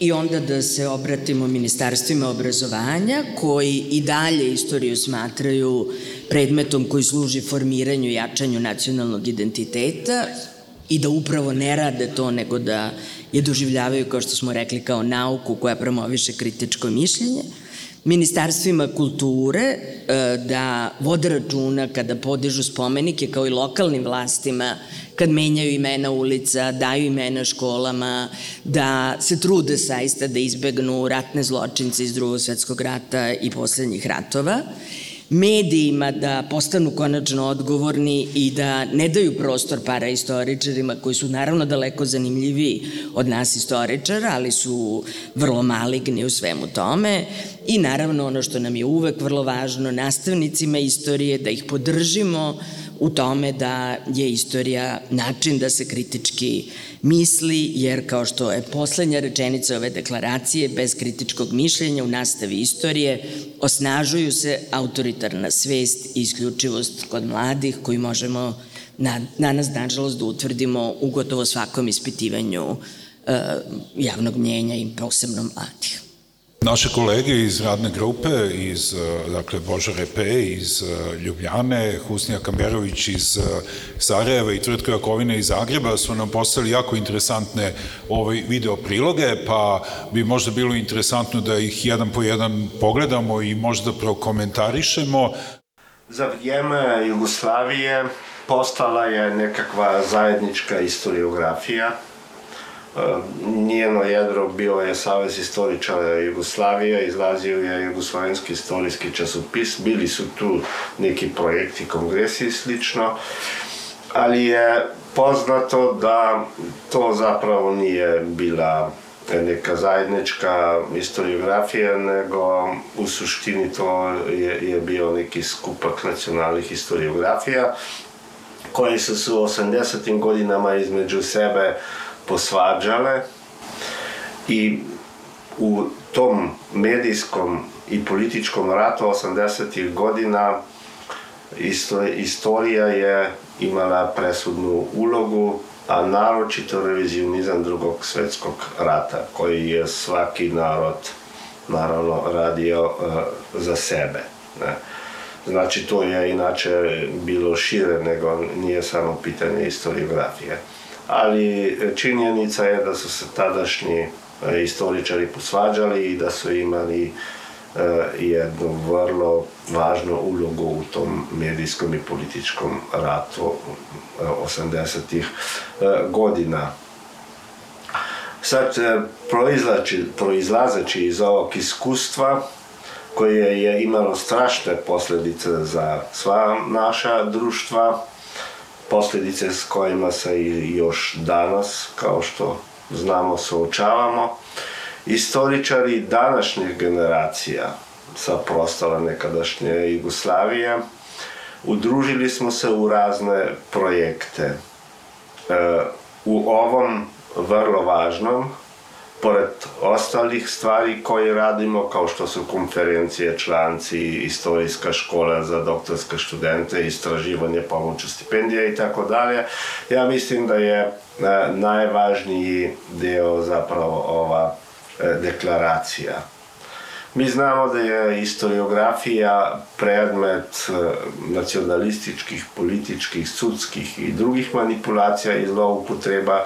I onda da se obratimo ministarstvima obrazovanja koji i dalje istoriju smatraju predmetom koji služi formiranju i jačanju nacionalnog identiteta i da upravo ne rade to nego da je doživljavaju, kao što smo rekli, kao nauku koja promoviše kritičko mišljenje ministarstvima kulture e, da vode računa kada podižu spomenike kao i lokalnim vlastima kad menjaju imena ulica, daju imena školama, da se trude saista da izbegnu ratne zločince iz drugog svetskog rata i poslednjih ratova medijima da postanu konačno odgovorni i da ne daju prostor paraistoričarima koji su naravno daleko zanimljiviji od nas istoričara, ali su vrlo maligni u svemu tome. I naravno ono što nam je uvek vrlo važno, nastavnicima istorije, da ih podržimo u tome da je istorija način da se kritički misli, jer kao što je poslednja rečenica ove deklaracije, bez kritičkog mišljenja u nastavi istorije osnažuju se autoritarna svest i isključivost kod mladih koji možemo na, na nas, nažalost, da utvrdimo u gotovo svakom ispitivanju e, javnog mnjenja i posebno mladih.
Naše kolege iz radne grupe, iz e, dakle, Boža Repe, iz e, Ljubljane, Husnija Kamberović iz e, Sarajeva i Tvrtka Jakovina iz Zagreba su nam postavili jako interesantne ovaj, video priloge, pa bi možda bilo interesantno da ih jedan po jedan pogledamo i možda prokomentarišemo.
Za vrijeme Jugoslavije postala je nekakva zajednička historiografija, njeno jedro bio je Savez istoričara Jugoslavije, izlazio je Jugoslovenski istorijski časopis, bili su tu neki projekti, kongresi i slično, ali je poznato da to zapravo nije bila neka zajednička historiografija, nego u suštini to je, je bio neki skupak nacionalnih historiografija, koji su u 80. godinama između sebe posvađale i u tom medijskom i političkom ratu 80. godina istorija je imala presudnu ulogu, a naročito revizionizam drugog svetskog rata, koji je svaki narod naravno radio uh, za sebe. Ne. Znači, to je inače bilo šire nego nije samo pitanje historiografije ali činjenica je da su se tadašnji e, istoričari posvađali i da su imali e, jednu vrlo važnu ulogu u tom medijskom i političkom ratu 80-ih e, godina. Sad, proizlazeći iz ovog iskustva, koje je imalo strašne posledice za sva naša društva, posljedice s kojima se i još danas, kao što znamo, suočavamo. Istoričari današnjih generacija sa prostala nekadašnje Jugoslavije udružili smo se u razne projekte. E, u ovom vrlo važnom pored ostalih stvari koje radimo, kao što su konferencije, članci, istorijska škola za doktorske studente, istraživanje pomoću stipendija i tako dalje, ja mislim da je e, najvažniji deo zapravo ova e, deklaracija. Mi znamo da je historiografija predmet e, nacionalističkih, političkih, sudskih i drugih manipulacija i zloupotreba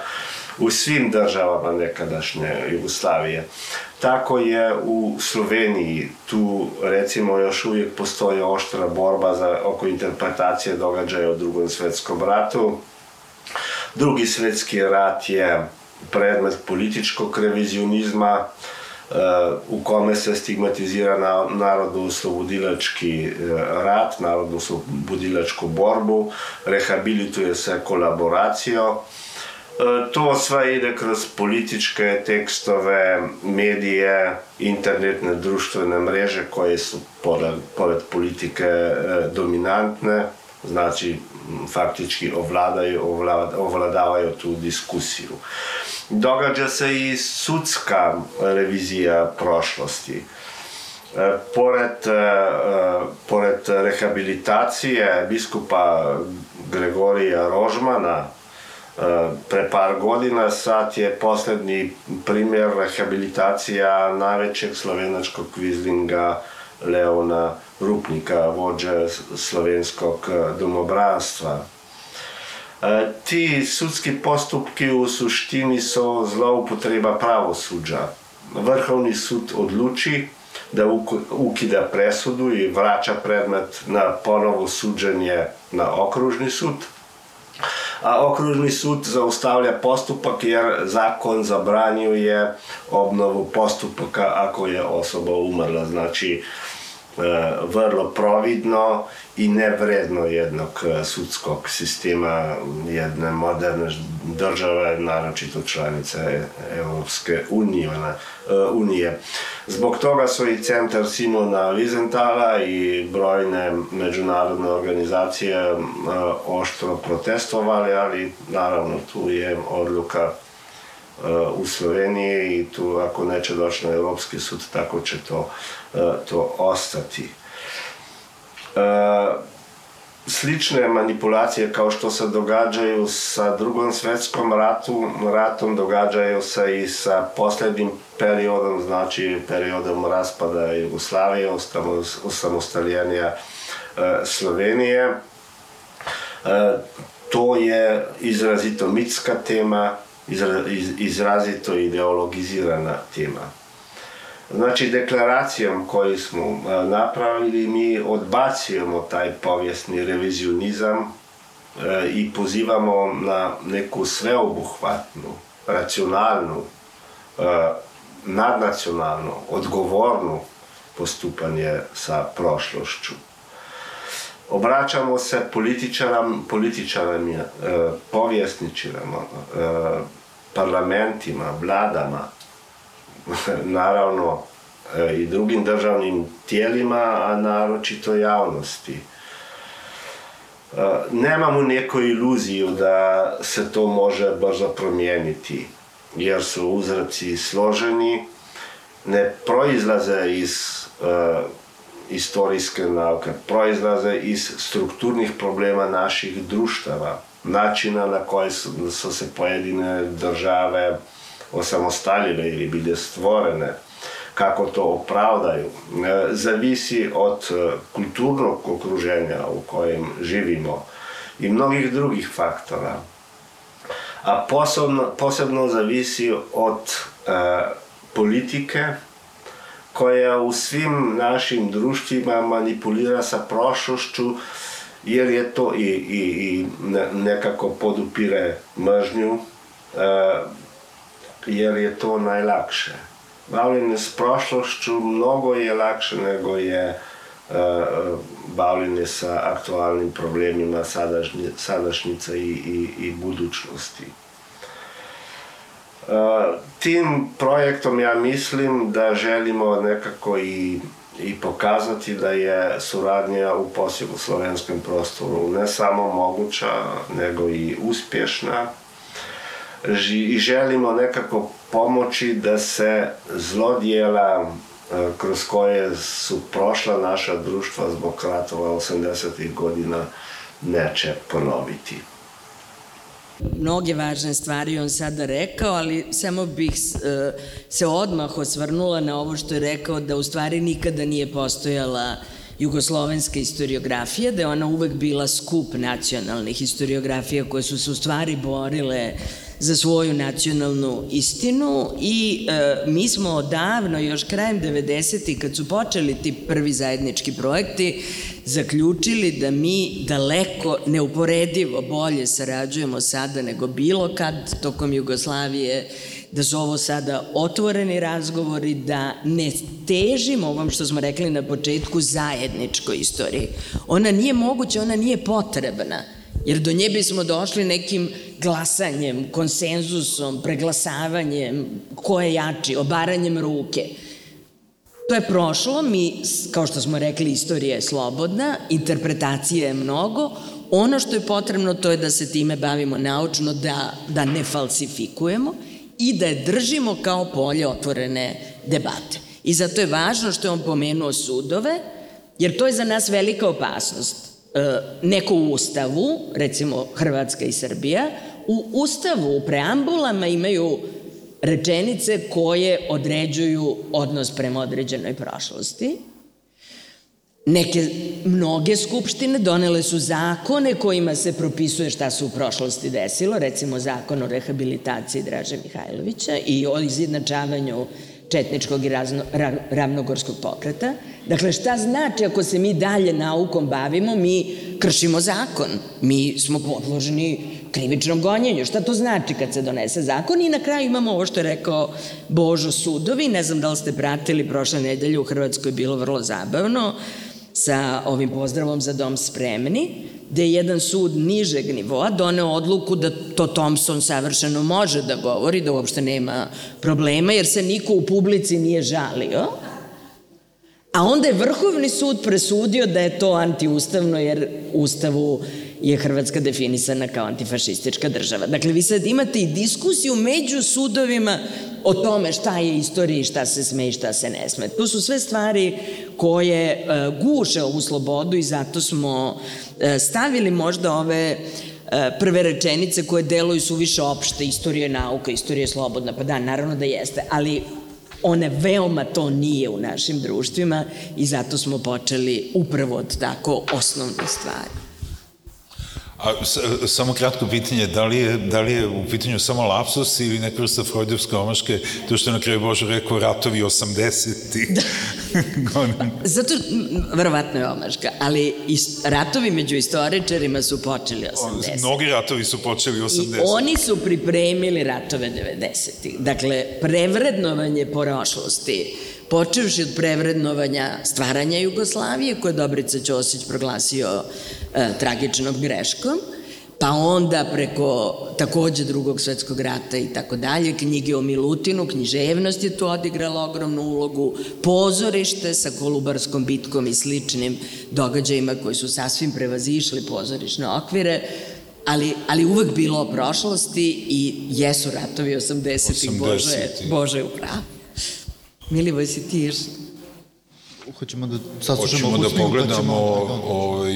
u svim državama nekadašnje Jugoslavije. Tako je u Sloveniji, tu recimo još uvijek postoji oštra borba za, oko interpretacije događaja u drugom svetskom ratu. Drugi svetski rat je predmet političkog revizionizma, u kome se stigmatizira na, narodno-oslobodilački e, rat, narodno-oslobodilačku borbu, rehabilituje se kolaboracijo, E, to sve ide kroz političke tekstove, medije, internetne društvene mreže koje su pored, pored politike e, dominantne, znači faktički ovladaju, ovlad, ovladavaju tu diskusiju. Događa se i sudska revizija prošlosti. E, pored, pored rehabilitacije biskupa Gregorija Rožmana, pre par godina, sad je poslednji primjer rehabilitacija najvećeg slovenačkog kvizlinga Leona Rupnika, vođa slovenskog domobranstva. Ti sudski postupki u suštini su zloupotreba pravosuđa. Vrhovni sud odluči da ukida presudu i vraća predmet na ponovo suđenje na okružni sud, okružni sud zaustavlja postupak jer zakon zabranjuje obnovu postupaka ako je osoba umrla. Znači, vrlo providno i nevredno jednog sudskog sistema jedne moderne države, naročito članice Evropske unije. unije. Zbog toga su i centar Simona Vizentala i brojne međunarodne organizacije oštro protestovali, ali naravno tu je odluka u Sloveniji i tu ako neće doći na Evropski sud, tako će to, to ostati. Slične manipulacije kao što se događaju sa drugom svetskom ratu, ratom događaju se i sa posljednjim periodom, znači periodom raspada Jugoslavije, osamostaljenja Slovenije. To je izrazito mitska tema, izrazito ideologizirana tema. Znači, deklaracijom koju smo e, napravili, mi odbacujemo taj povijesni revizionizam e, i pozivamo na neku sveobuhvatnu, racionalnu, e, nadnacionalnu, odgovornu postupanje sa prošlošću. Obraćamo se političaram, političarama, povjesničarama, parlamentima, vladama, naravno e, i drugim državnim tijelima, a naročito javnosti. E, nemamo neku iluziju da se to može brzo promijeniti, jer su uzraci složeni, ne proizlaze iz uh, istorijske nauke, proizlaze iz strukturnih problema naših društava, načina na koje su, su se pojedine države osamostaljene ili bile stvorene, kako to opravdaju, e, zavisi od e, kulturnog okruženja u kojem živimo i mnogih drugih faktora. A posebno, posebno zavisi od e, politike koja u svim našim društvima manipulira sa prošlošću jer je to i, i, i nekako podupire mržnju, e, jer je to najlakše. Bavljenje s prošlošću mnogo je lakše nego je uh, bavljenje sa aktualnim problemima sadašnje, sadašnjice i, i, i budućnosti. Uh, tim projektom ja mislim da želimo nekako i, i pokazati da je suradnja u posjedu slovenskom prostoru ne samo moguća, nego i uspješna i želimo nekako pomoći da se zlodjela e, kroz koje su prošla naša društva zbog ratova 80. godina neće ponoviti.
Mnoge važne stvari on sada rekao, ali samo bih e, se odmah osvrnula na ovo što je rekao da u stvari nikada nije postojala jugoslovenska istoriografija, da je ona uvek bila skup nacionalnih historiografija koje su se u stvari borile za svoju nacionalnu istinu i e, mi smo odavno, još krajem 90. kad su počeli ti prvi zajednički projekti, zaključili da mi daleko neuporedivo bolje sarađujemo sada nego bilo kad tokom Jugoslavije da su ovo sada otvoreni razgovori, da ne težimo ovom što smo rekli na početku zajedničkoj istoriji. Ona nije moguća, ona nije potrebna. Jer do nje bismo došli nekim glasanjem, konsenzusom, preglasavanjem, ko je jači, obaranjem ruke. To je prošlo, mi, kao što smo rekli, istorija je slobodna, interpretacija je mnogo, ono što je potrebno to je da se time bavimo naučno, da, da ne falsifikujemo i da je držimo kao polje otvorene debate. I zato je važno što je on pomenuo sudove, jer to je za nas velika opasnost neko u ustavu, recimo Hrvatska i Srbija, u ustavu, u preambulama imaju rečenice koje određuju odnos prema određenoj prošlosti. Neke, mnoge skupštine donele su zakone kojima se propisuje šta se u prošlosti desilo, recimo zakon o rehabilitaciji Draže Mihajlovića i o izjednačavanju četničkog i razno, ravnogorskog pokreta. Dakle, šta znači ako se mi dalje naukom bavimo, mi kršimo zakon. Mi smo podloženi krivičnom gonjenju. Šta to znači kad se donese zakon? I na kraju imamo ovo što je rekao Božo sudovi. Ne znam da li ste pratili prošle nedelje u Hrvatskoj je bilo vrlo zabavno sa ovim pozdravom za dom spremni, gde je jedan sud nižeg nivoa doneo odluku da to Thompson savršeno može da govori, da uopšte nema problema, jer se niko u publici nije žalio, a onda je Vrhovni sud presudio da je to antiustavno, jer Ustavu je Hrvatska definisana kao antifašistička država. Dakle, vi sad imate i diskusiju među sudovima o tome šta je istorija i šta se sme i šta se ne sme. To su sve stvari koje e, guše ovu slobodu i zato smo e, stavili možda ove e, prve rečenice koje deluju su više opšte, istorija je nauka, istorija je slobodna, pa da, naravno da jeste, ali one veoma to nije u našim društvima i zato smo počeli upravo od tako osnovne stvari.
A samo kratko pitanje, da li je, da li je u pitanju samo lapsus ili neka vrsta freudovske omaške, to što je na kraju Bože rekao ratovi 80-ti? Da.
Zato, verovatno je omaška, ali ratovi među istoričarima su počeli 80.
Mnogi ratovi su počeli 80.
I oni su pripremili ratove 90-ih. Dakle, prevrednovanje prošlosti, počevši od prevrednovanja stvaranja Jugoslavije, koje Dobrica Ćosić proglasio e, tragičnom greškom, pa onda preko takođe drugog svetskog rata i tako dalje, knjige o Milutinu, književnost je tu odigrala ogromnu ulogu, pozorište sa Kolubarskom bitkom i sličnim događajima koji su sasvim prevazišli pozorišne okvire, ali, ali uvek bilo o prošlosti i jesu ratovi 80-ih, 80 Bože, Bože upravo. Milivoj si ti još
Hoćemo da saslušamo
Hoćemo da pogledamo ovaj,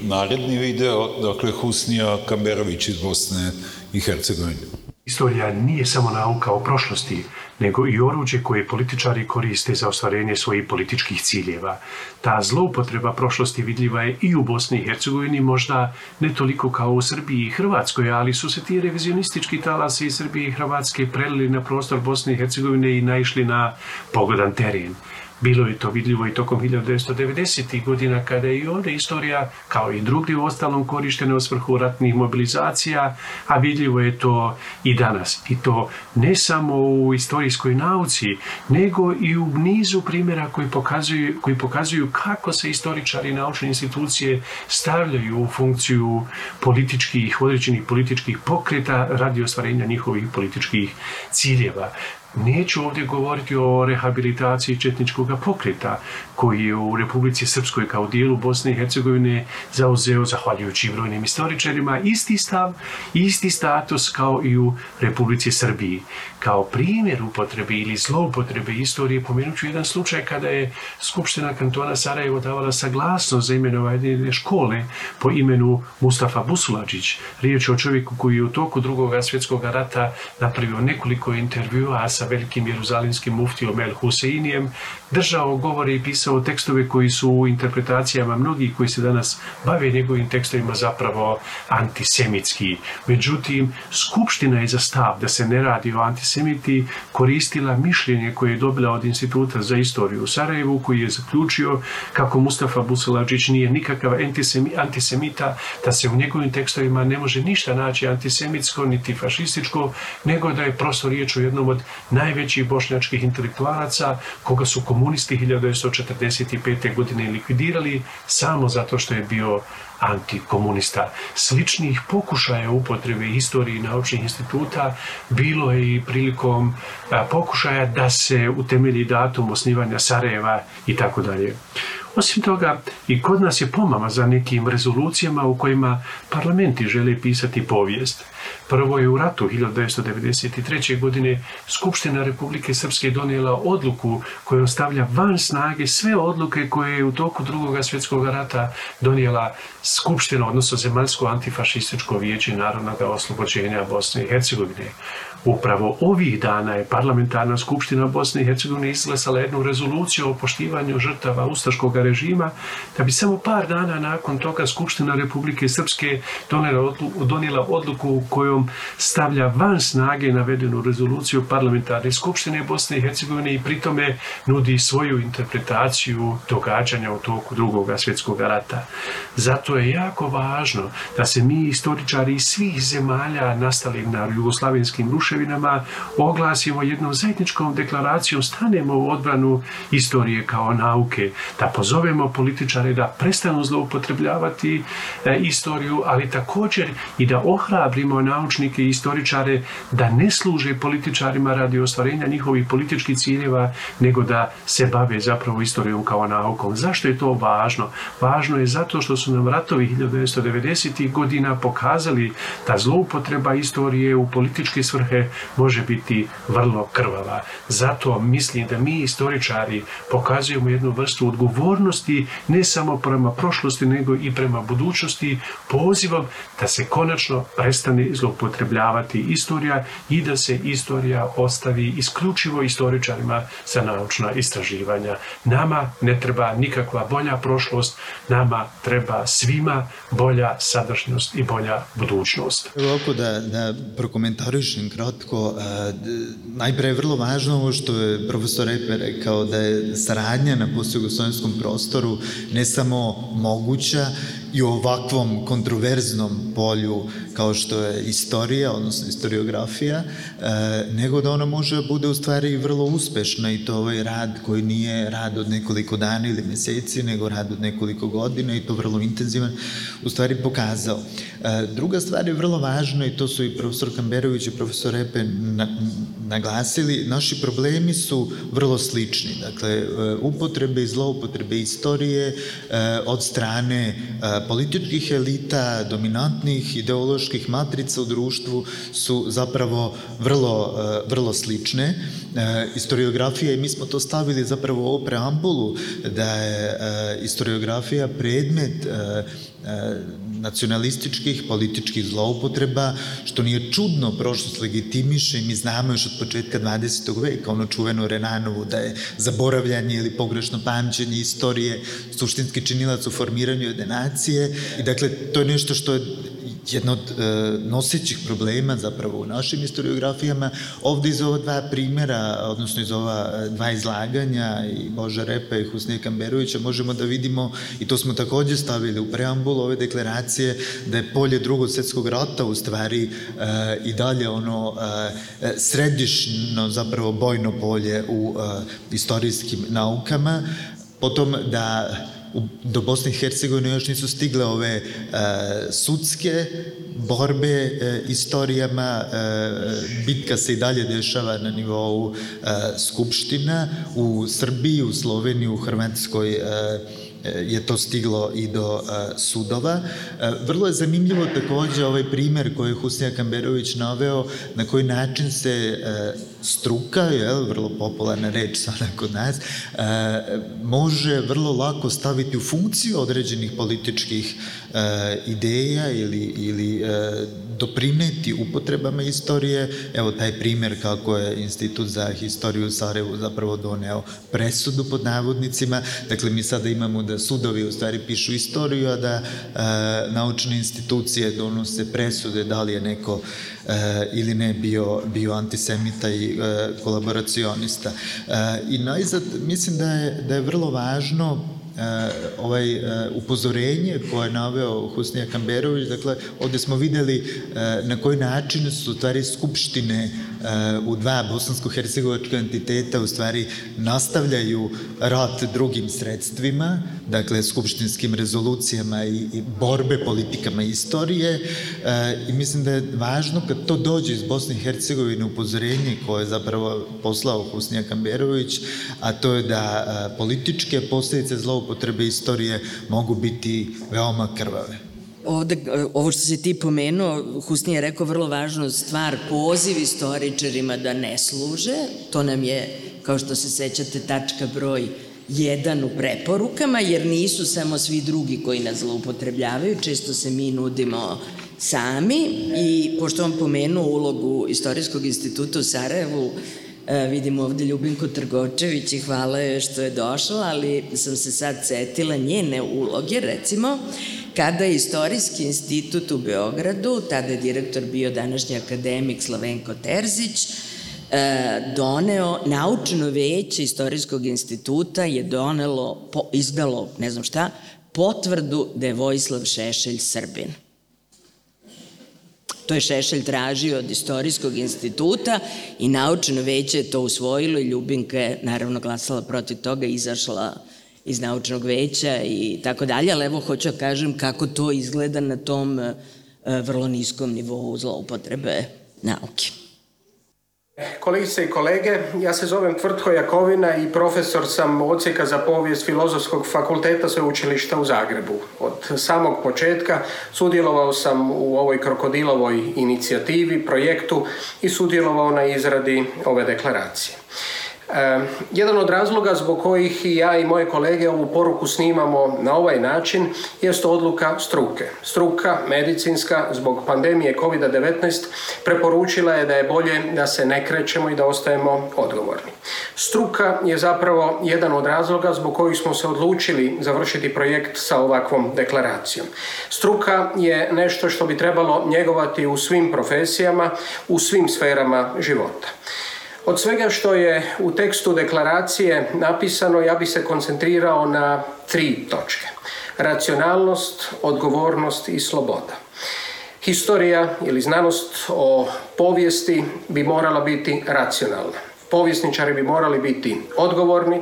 naredni video, dakle Husnija Kamberović iz Bosne i Hercegovine.
Istorija nije samo nauka o prošlosti, nego i oruđe koje političari koriste za ostvarenje svojih političkih ciljeva. Ta zloupotreba prošlosti vidljiva je i u Bosni i Hercegovini, možda ne toliko kao u Srbiji i Hrvatskoj, ali su se ti revizionistički talasi iz Srbije i Hrvatske prelili na prostor Bosne i Hercegovine i naišli na pogodan teren. Bilo je to vidljivo i tokom 1990. godina kada je i ovde istorija, kao i drugdje u ostalom, korištena u svrhu ratnih mobilizacija, a vidljivo je to i danas. I to ne samo u istorijskoj nauci, nego i u nizu primjera koji pokazuju, koji pokazuju kako se istoričari i naučne institucije stavljaju u funkciju političkih, određenih političkih pokreta radi ostvarenja njihovih političkih ciljeva. Neću ovdje govoriti o rehabilitaciji četničkog pokreta koji je u Republici Srpskoj kao dijelu Bosne i Hercegovine zauzeo, zahvaljujući brojnim istoričarima, isti stav, isti status kao i u Republici Srbiji. Kao primjer upotrebe ili zloupotrebe istorije pomenuću jedan slučaj kada je Skupština kantona Sarajevo davala saglasnost za imenovanje škole po imenu Mustafa Busulađić. Riječ je o čovjeku koji je u toku drugog svjetskog rata napravio nekoliko intervjua sa velikim jeruzalimskim muftijom El Huseinijem, držao govore i pisao tekstove koji su u interpretacijama mnogih koji se danas bave njegovim tekstovima zapravo antisemitski. Međutim, Skupština je za stav da se ne radi o antisemiti koristila mišljenje koje je dobila od Instituta za istoriju u Sarajevu koji je zaključio kako Mustafa Busalađić nije nikakav antisemita, da se u njegovim tekstovima ne može ništa naći antisemitsko niti fašističko, nego da je prosto riječ o jednom od najvećih bošnjačkih intelektualaca koga su komunisti 1945. godine likvidirali samo zato što je bio antikomunista. Sličnih pokušaja upotrebe istorije i naučnih instituta bilo je i prilikom pokušaja da se utemelji datum osnivanja Sarajeva i tako dalje. Osim toga, i kod nas je pomama za nekim rezolucijama u kojima parlamenti žele pisati povijest. Prvo je u ratu 1993. godine Skupština Republike Srpske donijela odluku koja ostavlja van snage sve odluke koje je u toku drugog svjetskog rata donijela Skupština, odnosno Zemaljsko antifašističko vijeće narodnog oslobođenja Bosne i Hercegovine. Upravo ovih dana je parlamentarna skupština Bosne i Hercegovine izglasala jednu rezoluciju o poštivanju žrtava Ustaškog režima, da bi samo par dana nakon toga Skupština Republike Srpske donijela odluku kojom stavlja van snage navedenu rezoluciju parlamentarne Skupštine Bosne i Hercegovine i pritome nudi svoju interpretaciju događanja u toku drugog svjetskog rata. Zato je jako važno da se mi istoričari iz svih zemalja nastali na jugoslavenskim ruševinama oglasimo jednom zajedničkom deklaracijom, stanemo u odbranu istorije kao nauke, da pozovemo političare da prestanu zloupotrebljavati e, istoriju, ali također i da ohrabrimo naučnike i istoričare da ne služe političarima radi ostvarenja njihovih političkih ciljeva, nego da se bave zapravo istorijom kao naukom. Zašto je to važno? Važno je zato što su nam ratovi 1990. godina pokazali da zloupotreba istorije u političke svrhe može biti vrlo krvava. Zato mislim da mi istoričari pokazujemo jednu vrstu odgovornosti ne samo prema prošlosti nego i prema budućnosti pozivom da se konačno prestane zloupotrebljavati istorija i da se istorija ostavi isključivo istoričarima za naučna istraživanja. Nama ne treba nikakva bolja prošlost, nama treba svima bolja sadašnjost i bolja budućnost.
Ovako da, da prokomentarišem kratko, najpre je vrlo važno ovo što je profesor Epe rekao da je saradnja na postjugoslovenskom prostoru ne samo moguća i u ovakvom kontroverznom polju kao što je istorija, odnosno historiografija, e, nego da ona može da bude u stvari vrlo uspešna i to ovaj rad koji nije rad od nekoliko dana ili meseci, nego rad od nekoliko godina i to vrlo intenzivan, u stvari pokazao. E, druga stvar je vrlo važna i to su i profesor Kamberović i profesor Epe na, naglasili, naši problemi su vrlo slični. Dakle, e, upotrebe i zloupotrebe istorije od strane političkih elita, dominantnih ideoloških matrica u društvu su zapravo vrlo, e, vrlo slične. E, historiografija, i mi smo to stavili zapravo u ovu preambulu, da je e, historiografija predmet nacionalističkih, političkih zloupotreba, što nije čudno, prošlost legitimiše i mi znamo još od početka 20. veka, ono čuveno Renanovu, da je zaboravljanje ili pogrešno pamćenje istorije suštinski činilac u formiranju jedne nacije i dakle to je nešto što je jedno od e, nosećih problema zapravo u našim historiografijama. Ovde iz ova dva primera, odnosno iz ova e, dva izlaganja i Boža Repa i Husnije Kamberovića možemo da vidimo, i to smo takođe stavili u preambulu ove deklaracije, da je polje drugog svetskog rata u stvari e, i dalje ono e, središno zapravo bojno polje u e, istorijskim naukama, potom da do Bosne i Hercegovine još nisu stigle ove e, sudske borbe e, istorijama, e, bitka se i dalje dešava na nivou e, Skupština, u Srbiji, u Sloveniji, u Hrvatskoj e, je to stiglo i do sudova. Vrlo je zanimljivo takođe ovaj primer koji je Husnija Kamberović naveo, na koji način se struka, je vrlo popularna reč sada kod nas, može vrlo lako staviti u funkciju određenih političkih ideja ili, ili doprineti upotrebama istorije. Evo taj primer kako je Institut za historiju u Sarajevu zapravo doneo presudu pod navodnicima. Dakle, mi sada imamo da sudovi u stvari pišu istoriju, a da e, naučne institucije donose presude da li je neko e, ili ne bio, bio antisemita i e, kolaboracionista. E, I najzad mislim da je, da je vrlo važno Eh, ovaj eh, upozorenje koje je naveo Husnija Kamberović, dakle, ovde smo videli eh, na koji način su stvari skupštine u dva bosansko-hercegovačka entiteta u stvari nastavljaju rat drugim sredstvima, dakle, skupštinskim rezolucijama i, i borbe politikama istorije i mislim da je važno kad to dođe iz Bosne i Hercegovine upozorenje koje je zapravo poslao Husnija Kamberović, a to je da političke posledice zloupotrebe zloupotrebe istorije mogu biti veoma krvave.
Ovde, ovo što se ti pomenuo, Husni je rekao vrlo važnu stvar, poziv istoričarima da ne služe, to nam je, kao što se sećate, tačka broj jedan u preporukama, jer nisu samo svi drugi koji nas zloupotrebljavaju, često se mi nudimo sami. I pošto on pomenuo ulogu Istorijskog instituta u Sarajevu, E, vidim ovde Ljubinku Trgočević i hvala joj što je došla, ali sam se sad setila njene uloge, recimo, kada je Istorijski institut u Beogradu, tada je direktor bio današnji akademik Slavenko Terzić, e, doneo, naučno veće Istorijskog instituta je donelo, po, izdalo, ne znam šta, potvrdu da je Vojislav Šešelj Srbin. To je Šešelj tražio od Istorijskog instituta i naučno veće je to usvojilo i Ljubinka je naravno glasala protiv toga i izašla iz naučnog veća i tako dalje, ali evo hoću da kažem kako to izgleda na tom e, vrlo niskom nivou zloupotrebe nauke.
Kolegice i kolege, ja se zovem Tvrtko Jakovina i profesor sam odsjeka za povijest Filozofskog fakulteta Sveučilišta u Zagrebu. Od samog početka sudjelovao sam u ovoj krokodilovoj inicijativi, projektu i sudjelovao na izradi ove deklaracije. Jedan od razloga zbog kojih i ja i moje kolege ovu poruku snimamo na ovaj način jest odluka struke. Struka medicinska zbog pandemije COVID-19 preporučila je da je bolje da se ne krećemo i da ostajemo odgovorni. Struka je zapravo jedan od razloga zbog kojih smo se odlučili završiti projekt sa ovakvom deklaracijom. Struka je nešto što bi trebalo njegovati u svim profesijama, u svim sferama života. Od svega što je u tekstu deklaracije napisano, ja bih se koncentrirao na tri točke. Racionalnost, odgovornost i sloboda. Historija ili znanost o povijesti bi morala biti racionalna. Povjesničari bi morali biti odgovorni,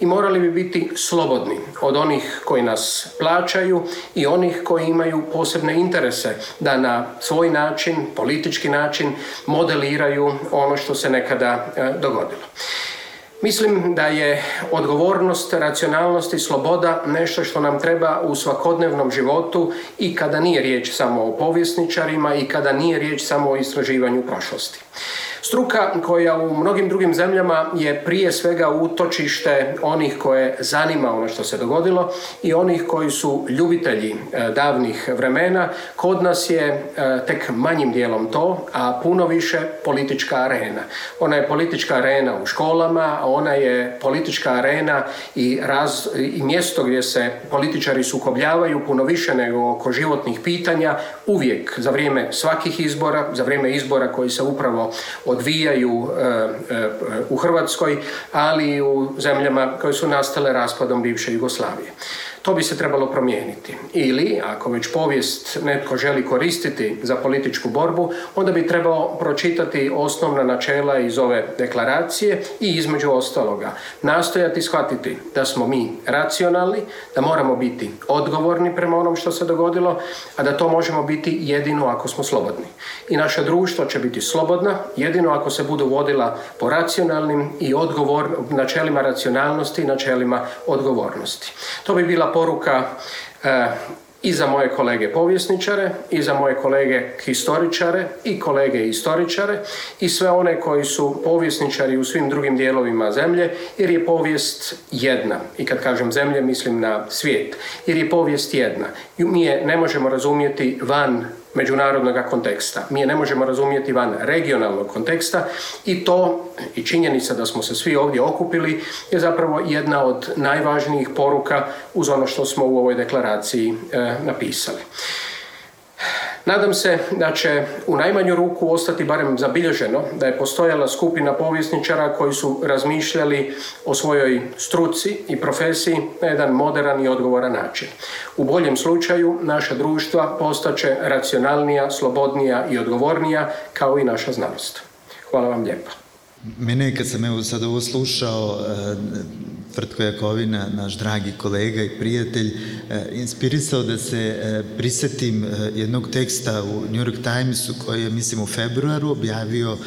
i morali bi biti slobodni od onih koji nas plaćaju i onih koji imaju posebne interese da na svoj način, politički način modeliraju ono što se nekada e, dogodilo. Mislim da je odgovornost, racionalnost i sloboda nešto što nam treba u svakodnevnom životu i kada nije riječ samo o povjesničarima i kada nije riječ samo o istraživanju prošlosti. Struka koja u mnogim drugim zemljama je prije svega utočište onih koje zanima ono što se dogodilo i onih koji su ljubitelji e, davnih vremena. Kod nas je e, tek manjim dijelom to, a puno više politička arena. Ona je politička arena u školama, ona je politička arena i, raz, i mjesto gdje se političari sukobljavaju puno više nego oko životnih pitanja, uvijek za vrijeme svakih izbora, za vrijeme izbora koji se upravo odvijaju e, e, u Hrvatskoj, ali i u zemljama koje su nastale raspadom bivše Jugoslavije. To bi se trebalo promijeniti. Ili, ako već povijest netko želi koristiti za političku borbu, onda bi trebao pročitati osnovna načela iz ove deklaracije i između ostaloga nastojati shvatiti da smo mi racionalni, da moramo biti odgovorni prema onom što se dogodilo, a da to možemo biti jedino ako smo slobodni. I naše društvo će biti slobodna jedino ako se budu vodila po racionalnim i odgovor, načelima racionalnosti i načelima odgovornosti. To bi bila poruka e, i za moje kolege povjesničare, i za moje kolege historičare, i kolege istoričare, i sve one koji su povjesničari u svim drugim dijelovima zemlje, jer je povijest jedna. I kad kažem zemlje, mislim na svijet. Jer je povijest jedna. Mi je ne možemo razumjeti van međunarodnog konteksta. Mi je ne možemo razumjeti van regionalnog konteksta i to i činjenica da smo se svi ovdje okupili je zapravo jedna od najvažnijih poruka uz ono što smo u ovoj deklaraciji e, napisali. Nadam se da će u najmanju ruku ostati barem zabilježeno da je postojala skupina povjesničara koji su razmišljali o svojoj struci i profesiji na jedan moderan i odgovoran način. U boljem slučaju naša društva postaće racionalnija, slobodnija i odgovornija kao i naša znanost. Hvala vam lijepa.
Mene kad sam evo sad ovo slušao, e, Tvrtko Jakovina, naš dragi kolega i prijatelj, e, inspirisao da se e, prisetim jednog teksta u New York Timesu koji je, mislim, u februaru objavio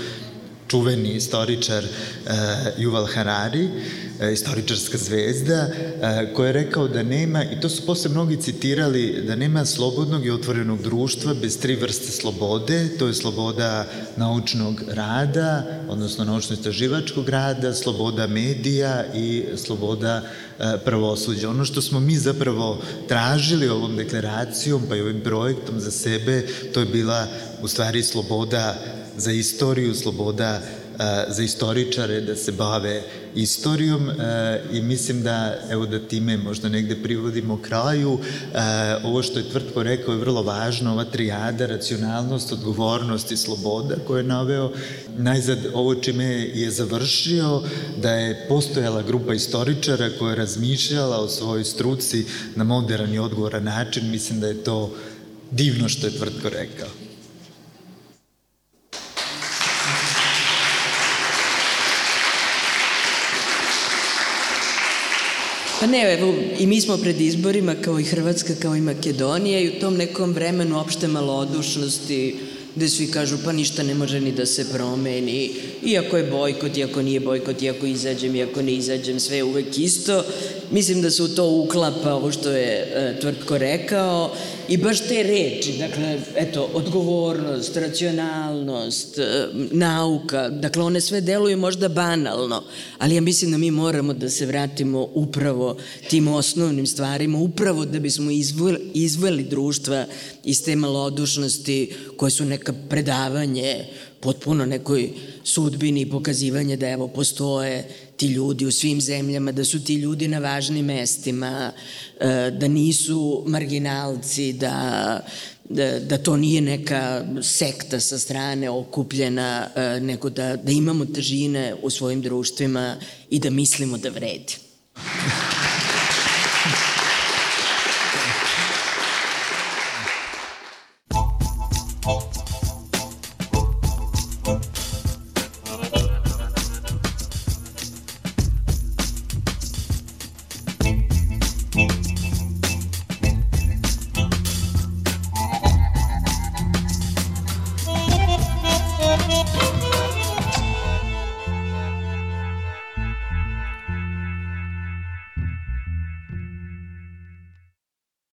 čuveni istoričar uh, Yuval Harari, uh, istoričarska zvezda, uh, koji je rekao da nema, i to su posle mnogi citirali, da nema slobodnog i otvorenog društva bez tri vrste slobode, to je sloboda naučnog rada, odnosno naučno-istraživačkog rada, sloboda medija i sloboda pravosuđa. Ono što smo mi zapravo tražili ovom deklaracijom pa i ovim projektom za sebe, to je bila u stvari sloboda za istoriju, sloboda za istoričare da se bave istorijom i mislim da, evo da time možda negde privodimo kraju, ovo što je Tvrtko rekao je vrlo važno, ova trijada, racionalnost, odgovornost i sloboda koje je naveo. Najzad, ovo čime je završio, da je postojala grupa istoričara koja je razmišljala o svojoj struci na modern i odgovoran način, mislim da je to divno što je Tvrtko rekao.
Pa ne, evo, i mi smo pred izborima kao i Hrvatska, kao i Makedonija i u tom nekom vremenu opšte malodušnosti, gde svi kažu pa ništa ne može ni da se promeni, iako je bojkot, iako nije bojkot, iako izađem, iako ne izađem, sve je uvek isto. Mislim da se u to uklapa ovo što je e, Tvrtko rekao i baš te reči, dakle, eto, odgovornost, racionalnost, e, nauka, dakle, one sve deluju možda banalno, ali ja mislim da mi moramo da se vratimo upravo tim osnovnim stvarima, upravo da bismo izveli, izveli društva iz te malodušnosti koje su neka predavanje potpuno nekoj sudbini i pokazivanje da evo postoje ti ljudi u svim zemljama, da su ti ljudi na važnim mestima, e, da nisu marginalci, da, da, da to nije neka sekta sa strane okupljena, e, nego da, da imamo težine u svojim društvima i da mislimo da vredi.